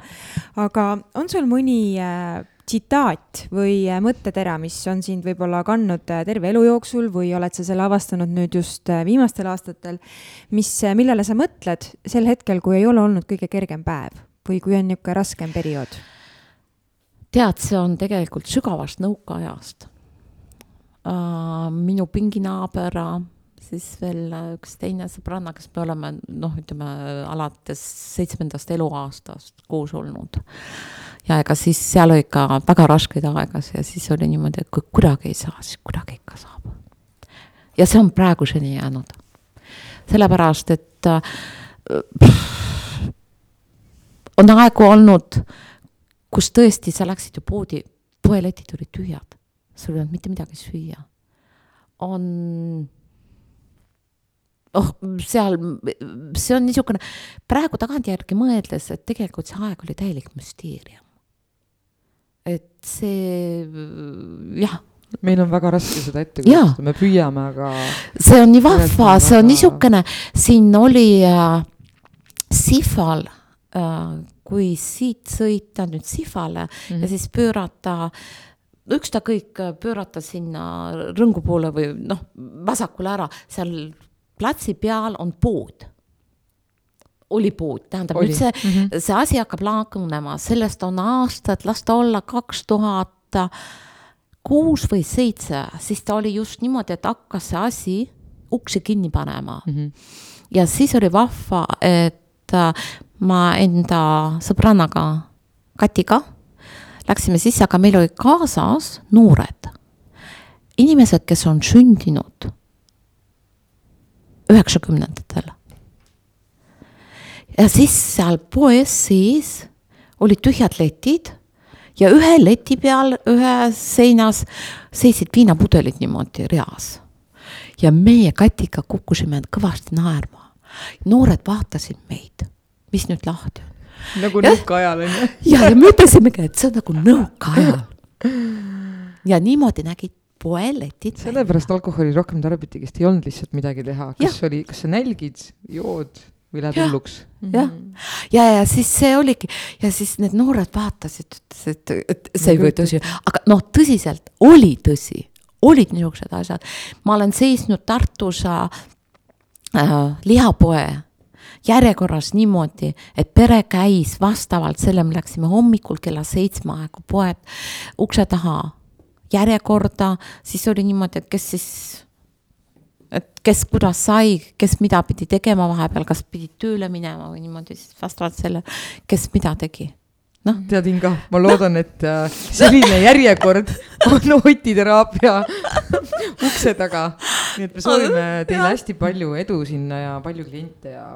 aga on sul mõni äh, tsitaat või äh, mõttetera, mis on sind võib-olla kandnud äh, terve elu jooksul või oled sa selle avastanud nüüd just äh, viimastel aastatel, mis, millele sa mõtled sel hetkel, kui ei ole olnud kõige kergem päev või kui on niisugune raskem periood? tead, see on tegelikult sügavast nõukaajast minu pinginaaber, siis veel üks teine sõbranna, kes me oleme noh, ütleme alates seitsmendast eluaastast koos olnud. ja ega siis seal oli ikka väga raskeid aegasid ja siis oli niimoodi, et kui kuidagi ei saa, siis kuidagi ikka saab. ja see on praeguseni jäänud. sellepärast, et äh, on aegu olnud, kus tõesti sa läksid ju poodi, poeletid olid tühjad sul ei olnud mitte midagi süüa. on oh, seal, see on niisugune, praegu tagantjärgi mõeldes, et tegelikult see aeg oli täielik müsteerium. et see jah meil on väga raske seda ette kujutada, me püüame, aga. see on nii vahva, see on niisugune, siin oli äh, Sihval äh,, kui siit sõita nüüd Sihvale mm -hmm. ja siis pöörata ükstakõik pöörata sinna rõngu poole või noh, vasakule ära, seal platsi peal on pood. oli pood, tähendab oli. nüüd see mm, -hmm. see asi hakkab lagunema, sellest on aastad, las ta olla kaks tuhat kuus või seitse, siis ta oli just niimoodi, et hakkas see asi uksi kinni panema mm. -hmm. ja siis oli vahva, et ma enda sõbrannaga Katiga läksime sisse, aga meil olid kaasas noored inimesed, kes on sündinud üheksakümnendatel. ja siis seal poes sees olid tühjad letid ja ühe leti peal ühes seinas seisid viinapudelid niimoodi reas. ja meie Katiga kukkusime kõvasti naerma. noored vaatasid meid, mis nüüd lahti on nagu nõukaajal on ju. ja, ja me ütlesimegi, et see on nagu nõukaajal. ja niimoodi nägid poeletid. sellepärast alkoholi rohkem tarbitigi, sest ei olnud lihtsalt midagi teha, kas ja. oli, kas sa nälgid, jood või lähed hulluks. jah, ja, ja siis see oligi. Ja siis need noored vaatasid, ütlesid, et, et see ei või tõsi, aga noh, tõsiselt oli tõsi, olid niisugused asjad. ma olen seisnud Tartus äh, lihapoe järjekorras niimoodi, et pere käis vastavalt sellele, me läksime hommikul kella seitsme aegu poed ukse taha järjekorda, siis oli niimoodi, et kes siis, et kes kuidas sai, kes mida pidi tegema vahepeal, kas pidid tööle minema või niimoodi, siis vastavalt sellele, kes mida tegi noh. tead, Inga, ma loodan, et äh, selline järjekord on otiteraapia ukse taga. nii et me soovime teile hästi palju edu sinna ja palju kliente ja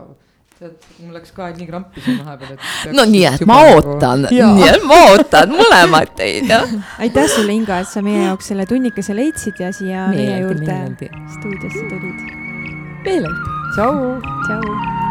tead, mul läks ka nii krampi siin vahepeal, et. no nii, et ma nagu... ootan, nii et ma ootan mõlemaid teid, jah. aitäh sulle, Inga, et sa meie jaoks selle tunnikese leidsid ja siia meeleldi, meie juurde meeleldi. stuudiosse tulid. meeleldi. tšau. tšau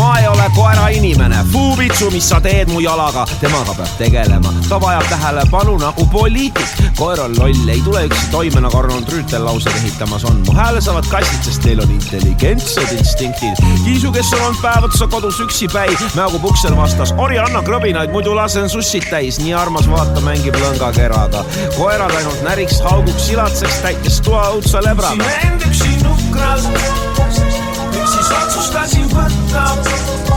ma ei ole koerainimene, Fuubitsu, mis sa teed mu jalaga, temaga peab tegelema, ta vajab tähelepanu nagu poliitik. koer on loll, ei tule üksi toime, nagu Arnold Rüütel lauseid ehitamas on. mu hääle saavad kassid, sest neil on intelligentsed instinktid. Kiisu, kes on olnud päev otsa kodus üksipäi, mäogub uksel vastas, ori anna krõbinaid, muidu lasen sussid täis, nii armas vaata, mängib lõngakeraga. koerad ainult näriks, hauguks, silatseks, täites toa õudsa lebraga. üksi vend, üksi nukras siis otsustasin võtta omale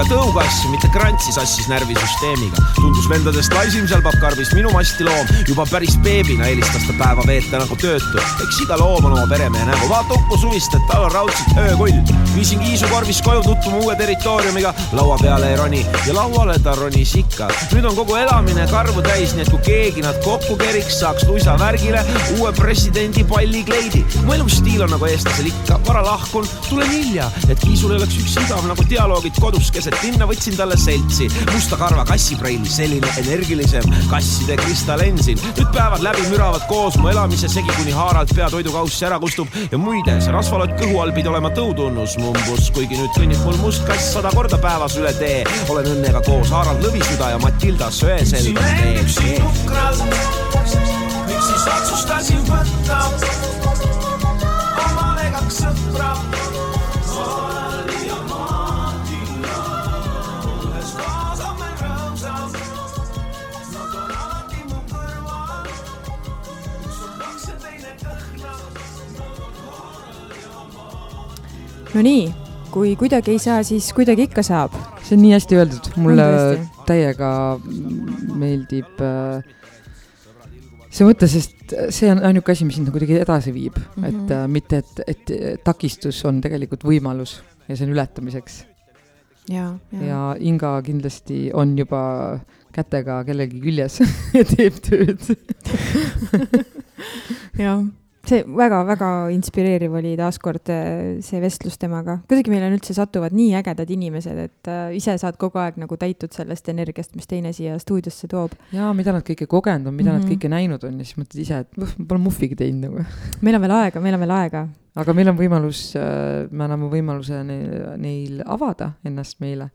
passiga tõugassi, mitte krantsi sassis närvisüsteemiga. tundus vendadest laisim seal pappkarbis minu masti loom, juba päris beebina eelistas ta päeva veeta nagu töötu. eks iga loom on oma peremehe nägu, vaata Uku Suvist, et tal on raudselt öökull. viisin kiisu korvis koju tutvuma uue territooriumiga, laua peale ei roni ja lauale ta ronis ikka. nüüd on kogu elamine karvu täis, nii et kui keegi nad kokku keriks, saaks luisa värgile uue presidendi pallikleidi. mu elustiil on nagu eestlasel ikka, vara lahkun, tulen hilja, et kiisul ei oleks üks igav nagu dialoogid kodus keset linna või võtsin talle seltsi, musta karva kassipreili, selline energilisem kasside kristallensin. nüüd päevad läbi müravad koos mu elamise segi, kuni haaralt pea toidukauss ära kustub ja muide, see rasvalott kõhu all pidi olema tõutunnus mumbus, kuigi nüüd kõnnib mul must kass sada korda päevas üle tee. olen õnnega koos Harald Lõvisüda ja Matilda Söeselga teel. miks siis otsustasin võtta omale kaks sõpra Nonii, kui kuidagi ei saa, siis kuidagi ikka saab. see on nii hästi öeldud, mulle täiega meeldib äh, see mõte, sest see on ainuke asi, mis sind nagu kuidagi edasi viib mm, -hmm. et äh, mitte, et, et takistus on tegelikult võimalus ja see on ületamiseks. ja, ja. ja Inga kindlasti on juba kätega kellegi küljes (laughs) ja teeb tööd (laughs) jah see väga-väga inspireeriv oli taaskord äh, see vestlus temaga. kuidagi meil on üldse satuvad nii ägedad inimesed, et äh, ise saad kogu aeg nagu täitud sellest energiast, mis teine siia stuudiosse toob. ja mida nad kõike kogenud on, mida mm -hmm. nad mhm. kõike näinud on ja siis mõtled ise, et ma pole muhvigi teinud nagu. (laughs) meil on veel aega, meil on veel aega. aga meil on võimalus, äh, me anname võimaluse neil, neil avada ennast meile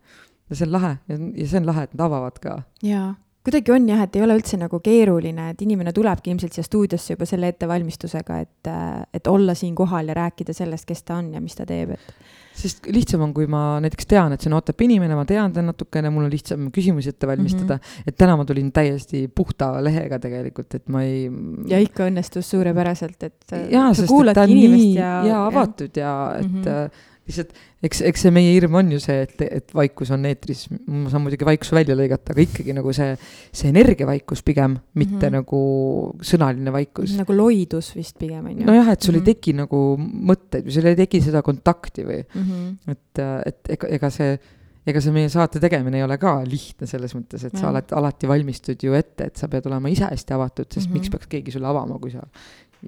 ja see on lahe ja, ja see on lahe, et nad avavad ka. jaa kuidagi on jah, et ei ole üldse nagu keeruline, et inimene tulebki ilmselt siia stuudiosse juba selle ettevalmistusega, et, et olla siin kohal ja rääkida sellest, kes ta on ja mis ta teeb, et. sest lihtsam on, kui ma näiteks tean, et see on Otep inimene, ma tean ta natukene, mul on lihtsam küsimusi ette valmistada mm. -hmm. et täna ma tulin täiesti puhta lehega tegelikult, et ma ei. ja ikka õnnestus suurepäraselt, et. jaa, sest et ta on nii ja, ja avatud ja, ja et mm. -hmm lihtsalt eks, eks see meie hirm on ju see, et, et vaikus on eetris, ma saan muidugi vaikuse välja lõigata, aga ikkagi nagu see, see energiavaikus pigem, mitte mm -hmm. nagu sõnaline vaikus. nagu loidus vist pigem on ju. nojah, et sul mm -hmm. ei mhm. teki nagu mõtteid või sul ei teki seda kontakti või mm, -hmm. et, et ega, ega see ega see meie saate tegemine ei ole ka lihtne selles mõttes, et sa oled alati valmistud ju ette, et sa pead olema ise hästi avatud, sest mm -hmm. miks peaks keegi sulle avama, kui sa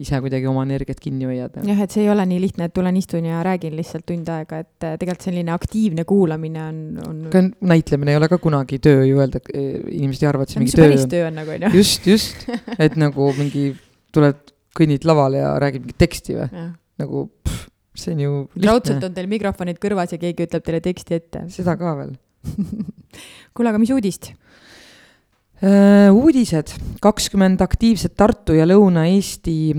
ise kuidagi oma energiat kinni hoiad. jah, et see ei ole nii lihtne, et tulen istun ja räägin lihtsalt tund aega, et äh, tegelikult selline aktiivne kuulamine on, on. ka näitlemine ei ole ka kunagi töö ju öelda, inimesed ei arva, et see mingi töö. päris töö on nagu on ju. just, just, et nagu mingi tuled, kõnnid lavale ja räägid mingit teksti või, nagu pff, see on ju lihtne. raudselt on teil mikrofonid kõrvas ja keegi ütleb teile teksti ette. seda ka veel (laughs) kuule, aga mis uudist? Uudised, kakskümmend aktiivset Tartu ja Lõuna-Eesti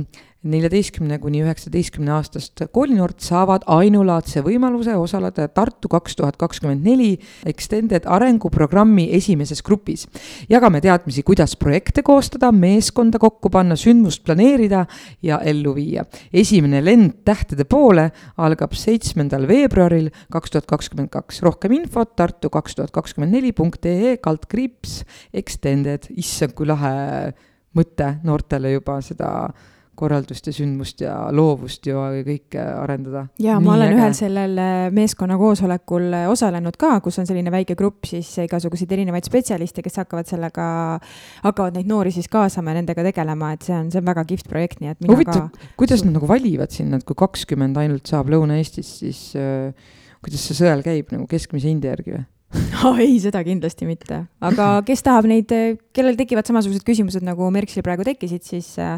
neljateistkümne kuni üheksateistkümne aastast koolinoort saavad ainulaadse võimaluse osaleda Tartu kaks tuhat kakskümmend neli Extended arenguprogrammi esimeses grupis. jagame teadmisi, kuidas projekte koostada, meeskonda kokku panna, sündmust planeerida ja ellu viia. esimene lend tähtede poole algab seitsmendal veebruaril kaks tuhat kakskümmend kaks. rohkem infot Tartu kaks tuhat kakskümmend neli punkt ee kaldkriips Extended, issand, kui lahe mõte noortele juba seda korraldust ja sündmust ja loovust ju kõike arendada. ja ma olen äge. ühel sellel äh, meeskonna koosolekul äh, osalenud ka, kus on selline väike grupp siis igasuguseid erinevaid spetsialiste, kes hakkavad sellega, hakkavad neid noori siis kaasama ja nendega tegelema, et see on, see on väga kihvt projekt, nii et mina huvitav ka..., kuidas nad nagu valivad sinna, et kui kakskümmend ainult saab Lõuna-Eestis, siis äh, kuidas see sõel käib nagu keskmise hinde järgi või? (laughs) oh, ei, seda kindlasti mitte, aga (laughs) kes tahab neid, kellel tekivad samasugused küsimused nagu Merksil praegu tekkisid, siis äh,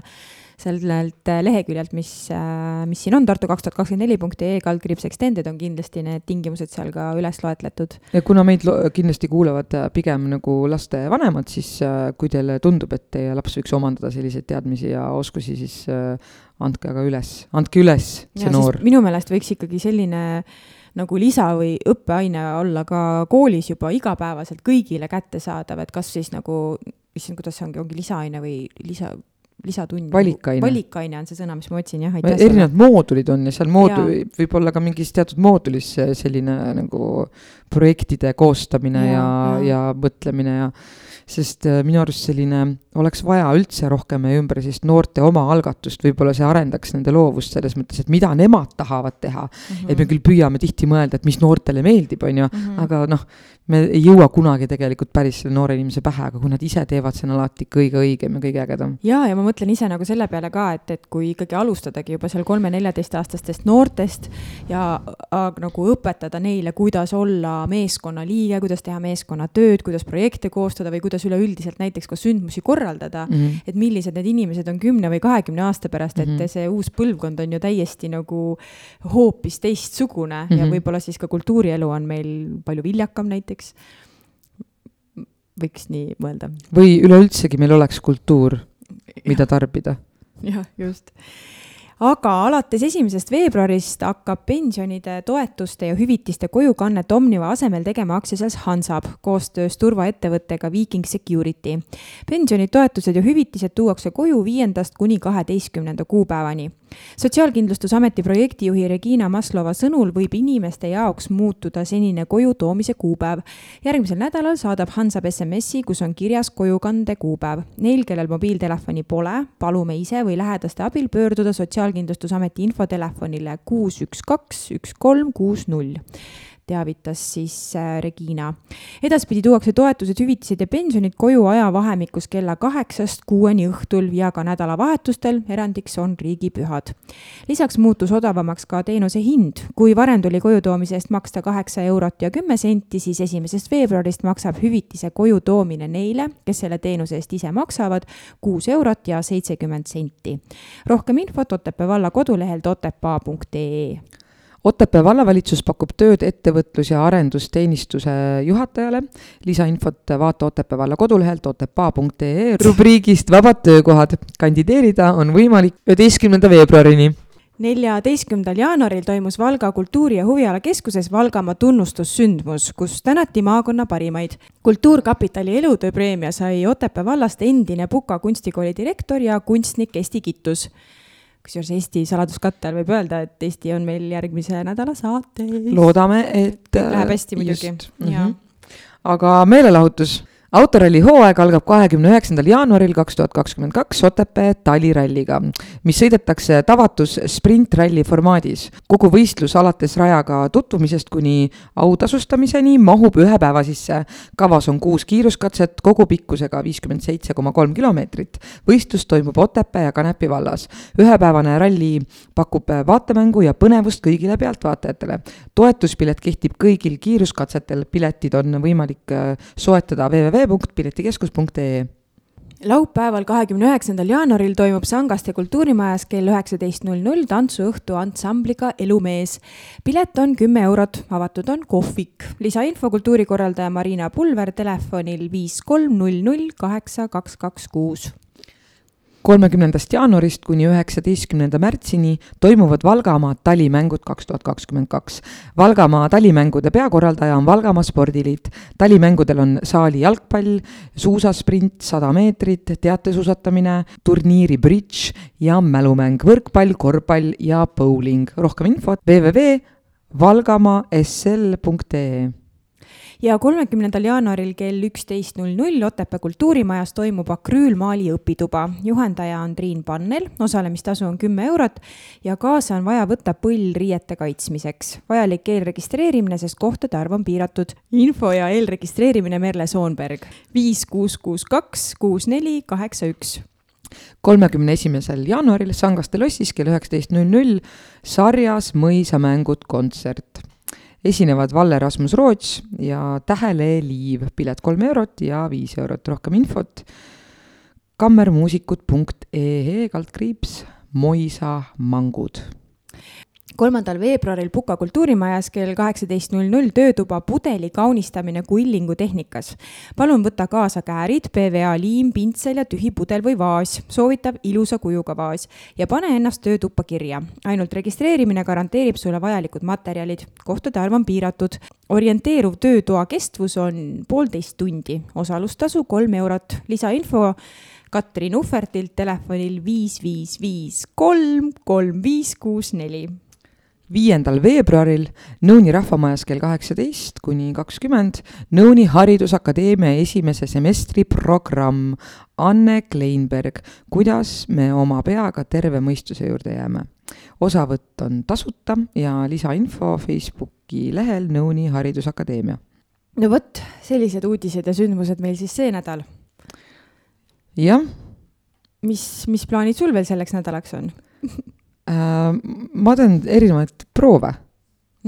sellelt äh, leheküljelt, mis, äh, mis siin on, tartu kaks tuhat kakskümmend neli punkti ee kaldkriips extended on kindlasti need tingimused seal ka üles loetletud. ja kuna meid kindlasti kuulavad äh, pigem nagu lastevanemad, siis kui teile tundub, et teie laps võiks omandada selliseid teadmisi ja oskusi, siis andke aga üles, andke üles see ja, noor. minu meelest võiks ikkagi selline nagu lisa või õppeaine olla ka koolis juba igapäevaselt kõigile kättesaadav, et kas siis nagu, issand, kuidas see ongi, ongi lisaaine või lisa, lisatund. valikaine. valikaine on see sõna, mis ma otsin, jah, aitäh. erinevad moodulid on ja seal moodul, võib-olla ka mingis teatud moodulis selline nagu projektide koostamine ja, ja, ja, ja mõtlemine ja sest äh, minu arust selline, oleks vaja üldse rohkem meie ümber sellist noorte omaalgatust, võib-olla see arendaks nende loovust selles mõttes, et mida nemad tahavad teha mm. -hmm. et me küll püüame tihti mõelda, et mis noortele meeldib, on ju, mhm. aga noh, me ei jõua kunagi tegelikult päris selle noore inimese pähe, aga kui nad ise teevad, see on alati kõige õigem ja kõige ägedam. ja, ja ma mõtlen ise nagu selle peale ka, et, et kui ikkagi alustadagi juba seal kolme-neljateistaastastest noortest ja a, nagu õpetada neile, kuidas olla meeskonnaliige, kuidas teha meeskonnatööd, kuidas projekte koostada või kuidas üleüldiselt näiteks ka sündmusi korraldada mm, -hmm. et millised need inimesed on kümne või kahekümne aasta pärast, et mm -hmm. see uus põlvkond on ju täiesti nagu hoopis teistsugune mm -hmm. ja mhm. võib-olla siis ka kultuurielu on meil palju viljakam näiteks. Võiks nii mõelda. või üleüldsegi meil oleks kultuur, mida tarbida. (laughs) jah, just aga alates esimesest veebruarist hakkab pensionide, toetuste ja hüvitiste kojukannet Omniva asemel tegema aktsiaselts Hansab koostöös turvaettevõttega Viking Security. pensionid, toetused ja hüvitised tuuakse koju viiendast kuni kaheteistkümnenda kuupäevani sotsiaalkindlustusameti projektijuhi Regina Maslova sõnul võib inimeste jaoks muutuda senine koju toomise kuupäev. järgmisel nädalal saadab Hansab SMS-i, kus on kirjas kojukande kuupäev. Neil, kellel mobiiltelefoni pole, palume ise või lähedaste abil pöörduda Sotsiaalkindlustusameti infotelefonile kuus üks kaks üks kolm kuus null teavitas siis äh, Regina. edaspidi tuuakse toetused, hüvitised ja pensionid koju ajavahemikus kella kaheksast kuueni õhtul ja ka nädalavahetustel, erandiks on riigipühad. lisaks muutus odavamaks ka teenuse hind. kui varem tuli koju toomise eest maksta kaheksa eurot ja kümme senti, siis esimesest veebruarist maksab hüvitise koju toomine neile, kes selle teenuse eest ise maksavad, kuus eurot ja seitsekümmend senti. rohkem infot Otepää valla kodulehelt otepaa.ee Otepää vallavalitsus pakub tööd ettevõtlus- ja arendusteenistuse juhatajale. lisainfot vaata Otepää valla kodulehelt otepaa.ee rubriigist Vabad töökohad. kandideerida on võimalik üheteistkümnenda veebruarini neljateistkümnendal jaanuaril toimus Valga kultuuri- ja huvialakeskuses Valgamaa tunnustussündmus, kus tänati maakonna parimaid. kultuurkapitali elutööpreemia sai Otepää vallast endine Puka kunstikooli direktor ja kunstnik Esti Kittus kusjuures Eesti saladuskatte all võib öelda, et Eesti on meil järgmise nädala saates. loodame, et. Läheb hästi muidugi, jaa. Mhm. aga meelelahutus autoralli hooaeg algab kahekümne üheksandal jaanuaril kaks tuhat kakskümmend kaks Otepää taliralliga, mis sõidetakse tavatus sprintralli formaadis. kogu võistlus alates rajaga tutvumisest kuni autasustamiseni mahub ühe päeva sisse. kavas on kuus kiiruskatset kogu pikkusega viiskümmend seitse koma kolm kilomeetrit. võistlus toimub Otepää ja Kanepi vallas. ühepäevane ralli pakub vaatemängu ja põnevust kõigile pealtvaatajatele. toetuspilet kehtib kõigil kiiruskatsetel, piletid on võimalik soetada www www.piletikeskus.ee laupäeval, kahekümne üheksandal jaanuaril toimub Sangaste kultuurimajas kell üheksateist null null tantsuõhtu ansambliga Elumees. pilet on kümme eurot, avatud on kohvik. lisainfo kultuurikorraldaja Marina Pulver telefonil viis kolm null null kaheksa kaks kaks kuus kolmekümnendast jaanuarist kuni üheksateistkümnenda märtsini toimuvad Valgamaa talimängud kaks tuhat kakskümmend kaks. Valgamaa talimängude peakorraldaja on Valgamaa Spordiliit. talimängudel on saali jalgpall, suusasprint, sada meetrit, teatesuusatamine, turniiri bridž ja mälumäng, võrkpall, korvpall ja bowling. rohkem infot www.valgamaasl.ee ja kolmekümnendal jaanuaril kell üksteist null null Otepää kultuurimajas toimub akrüülmaali õpituba. juhendaja on Triin Pannel, osalemistasu on kümme eurot ja kaasa on vaja võtta põll riiete kaitsmiseks. vajalik eelregistreerimine, sest kohtade arv on piiratud. info ja eelregistreerimine Merle Soonberg, viis kuus kuus kaks kuus neli kaheksa üks kolmekümne esimesel jaanuaril Sangaste lossis kell üheksateist null null sarjas Mõisamängud kontsert esinevad Valle Rasmus Roots ja Tähele Liiv, pilet kolm eurot ja viis eurot, rohkem infot kammermuusikud.ee kaldkriips Moisa mangud kolmandal veebruaril Puka kultuurimajas kell kaheksateist null null töötuba pudeli kaunistamine kuillingu tehnikas. palun võta kaasa käärid, PVA liim, pintsel ja tühi pudel või vaas, soovitav ilusa kujuga vaas ja pane ennast töötuppa kirja. ainult registreerimine garanteerib sulle vajalikud materjalid, kohtade arv on piiratud. orienteeruv töötoa kestvus on poolteist tundi, osalustasu kolm eurot, lisainfo Katrin Uhvertilt telefonil viis, viis, viis, kolm, kolm, viis, kuus, neli viiendal veebruaril Nõuni rahvamajas kell kaheksateist kuni kakskümmend Nõuni Haridusakadeemia esimese semestri programm Anne Kleinberg, kuidas me oma peaga terve mõistuse juurde jääme. osavõtt on tasuta ja lisainfo Facebooki lehel Nõuni Haridusakadeemia no vot, sellised uudised ja sündmused meil siis see nädal. jah. mis, mis plaanid sul veel selleks nädalaks on (laughs) ma teen erinevaid proove.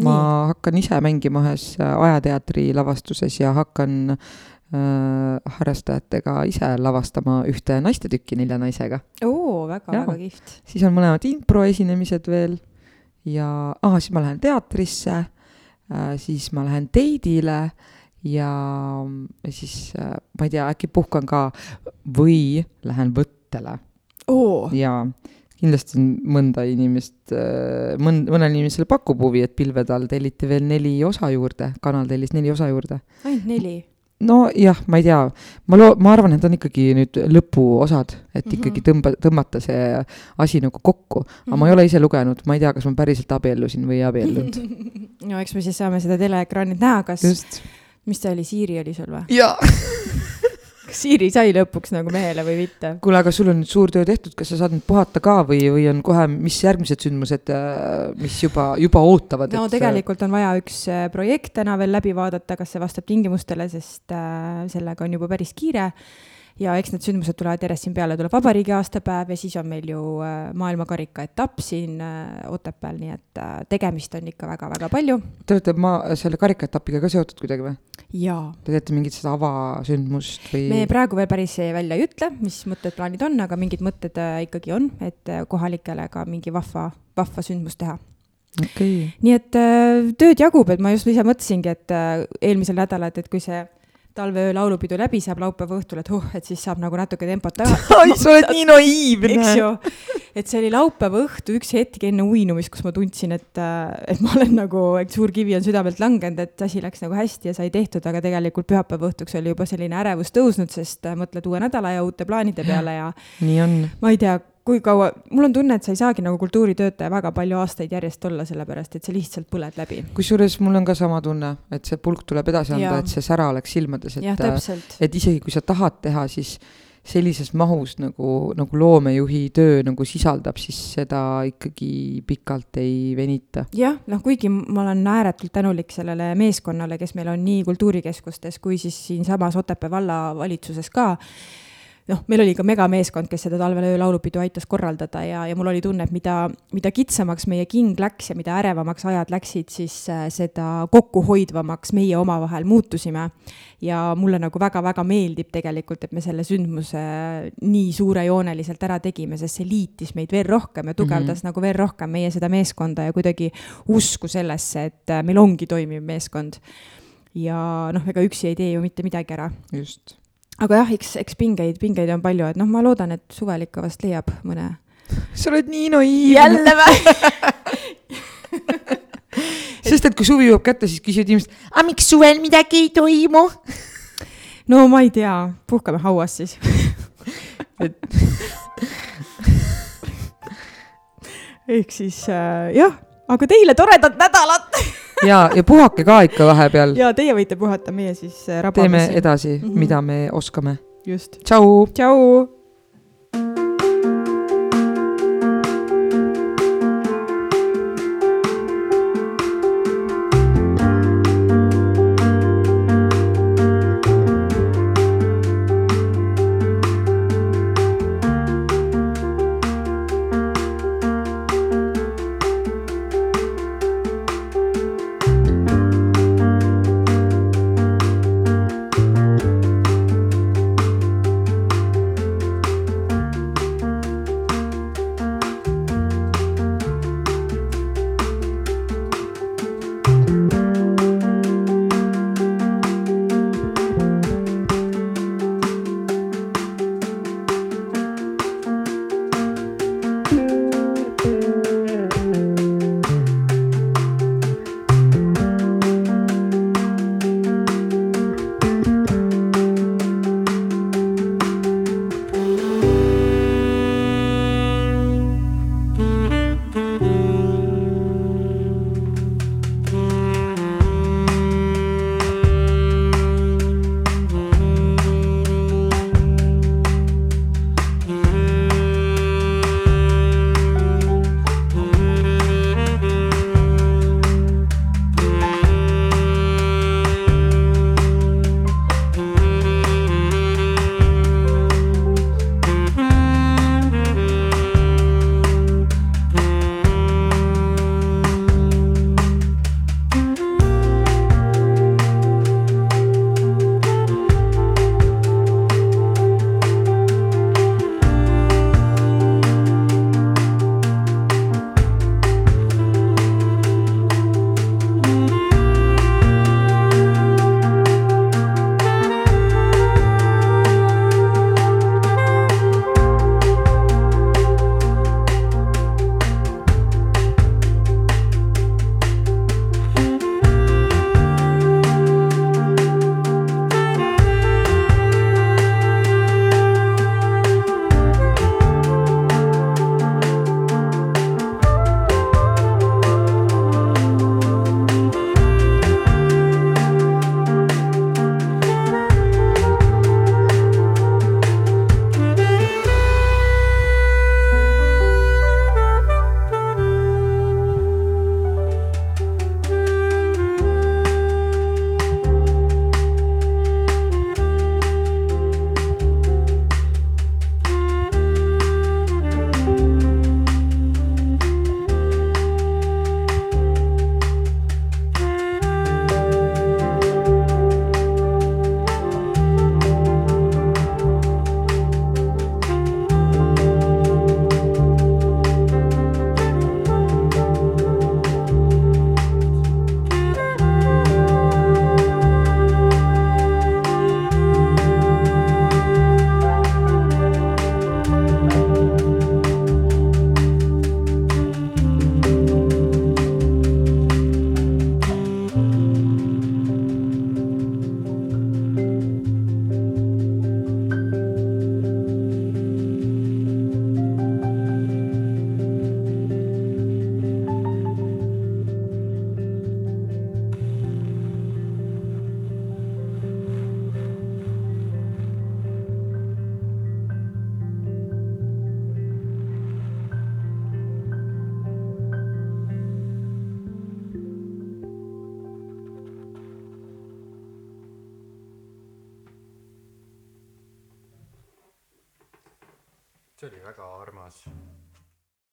ma hakkan ise mängima ühes ajateatri lavastuses ja hakkan äh, harrastajatega ise lavastama ühte naistetükki nelja naisega. oo, väga-väga kihvt. siis on mõlemad improesinemised veel ja ah,, siis ma lähen teatrisse äh,, siis ma lähen teidile ja, siis äh, ma ei tea, äkki puhkan ka või lähen võttele jaa, kindlasti mõnda inimest, äh, mõn-, mõnele inimesele pakub huvi, et pilvede all telliti veel neli osa juurde, kanal tellis neli osa juurde. ainult neli? nojah, ma ei tea, ma loo-, ma arvan, et on ikkagi nüüd lõpuosad, et mm -hmm. ikkagi tõmba, tõmmata see asi nagu kokku. aga mm -hmm. ma ei mhm. ole ise lugenud, ma ei tea, kas ma päriselt abiellusin või ei abiellunud (laughs) no eks me siis saame seda teleekraanilt näha, kas mis ta oli, Siiri oli sul või? jaa (laughs) kas Siiri sai lõpuks nagu mehele või mitte? kuule, aga sul on nüüd suur töö tehtud, kas sa saad nüüd puhata ka või, või on kohe, mis järgmised sündmused, äh, mis juba, juba ootavad? no et... tegelikult on vaja üks äh, projekt täna veel läbi vaadata, kas see vastab tingimustele, sest äh, sellega on juba päris kiire ja eks need sündmused tulevad järjest siin peale, tuleb vabariigi aastapäev ja siis on meil ju äh, maailmakarika etapp siin äh, Otepääl, nii et äh, tegemist on ikka väga-väga palju. Te olete maa, selle karikaetapiga ka seotud kuidagi või? jaa. Te teete mingit seda avasündmust või? me praegu veel päris välja ei ütle, mis mõtted, plaanid on, aga mingid mõtted ikkagi on, et kohalikele ka mingi vahva, vahva sündmus teha okay.. nii et tööd jagub, et ma just ise mõtlesingi, et eelmisel nädalal, et, et kui see talveöö laulupidu läbi saab laupäeva õhtul, et huh, et siis saab nagu natuke tempot taga. (laughs) ai, sa oled nii naiivne. eks ju, et see oli laupäeva õhtu üks hetk enne uinumist, kus ma tundsin, et, et ma olen nagu, et suur kivi on südamelt langenud, et asi läks nagu hästi ja sai tehtud, aga tegelikult pühapäeva õhtuks oli juba selline ärevus tõusnud, sest mõtled uue nädala ja uute plaanide peale ja. nii on. ma ei tea kui kaua, mul on tunne, et sa ei saagi nagu kultuuritöötaja väga palju aastaid järjest olla, sellepärast et sa lihtsalt põled läbi. kusjuures mul on ka sama tunne, et see pulk tuleb edasi anda, et see sära oleks silmades, et, et isegi kui sa tahad teha, siis sellises mahus nagu, nagu loomejuhi töö nagu sisaldab, siis seda ikkagi pikalt ei venita. jah, noh, kuigi ma olen ääretult tänulik sellele meeskonnale, kes meil on nii kultuurikeskustes kui siis siinsamas Otepää vallavalitsuses ka noh, meil oli ka megameeskond, kes seda talvel öölaulupidu aitas korraldada ja, ja mul oli tunne, et mida, mida kitsamaks meie king läks ja mida ärevamaks ajad läksid, siis äh, seda kokkuhoidvamaks meie omavahel muutusime. ja mulle nagu väga-väga meeldib tegelikult, et me selle sündmuse nii suurejooneliselt ära tegime, sest see liitis meid veel rohkem ja tugevdas mm -hmm. nagu veel rohkem meie seda meeskonda ja kuidagi usku sellesse, et äh, meil ongi toimiv meeskond. ja noh, ega üksi ei tee ju mitte midagi ära. just aga jah, eks, eks pingeid, pingeid on palju, et noh, ma loodan, et suvel ikka vast leiab mõne. sa oled nii naiivne. jälle või (laughs) sest et kui suvi jõuab kätte, siis küsivad inimesed, aga miks suvel midagi ei toimu? (laughs) no ma ei tea, puhkame hauas siis (laughs) et ehk siis äh, jah, aga teile toredat nädalat ja, ja puhake ka ikka vahepeal. ja teie võite puhata, meie siis äh, rabame. teeme edasi mm, -hmm. mida me oskame. just. tšau. tšau.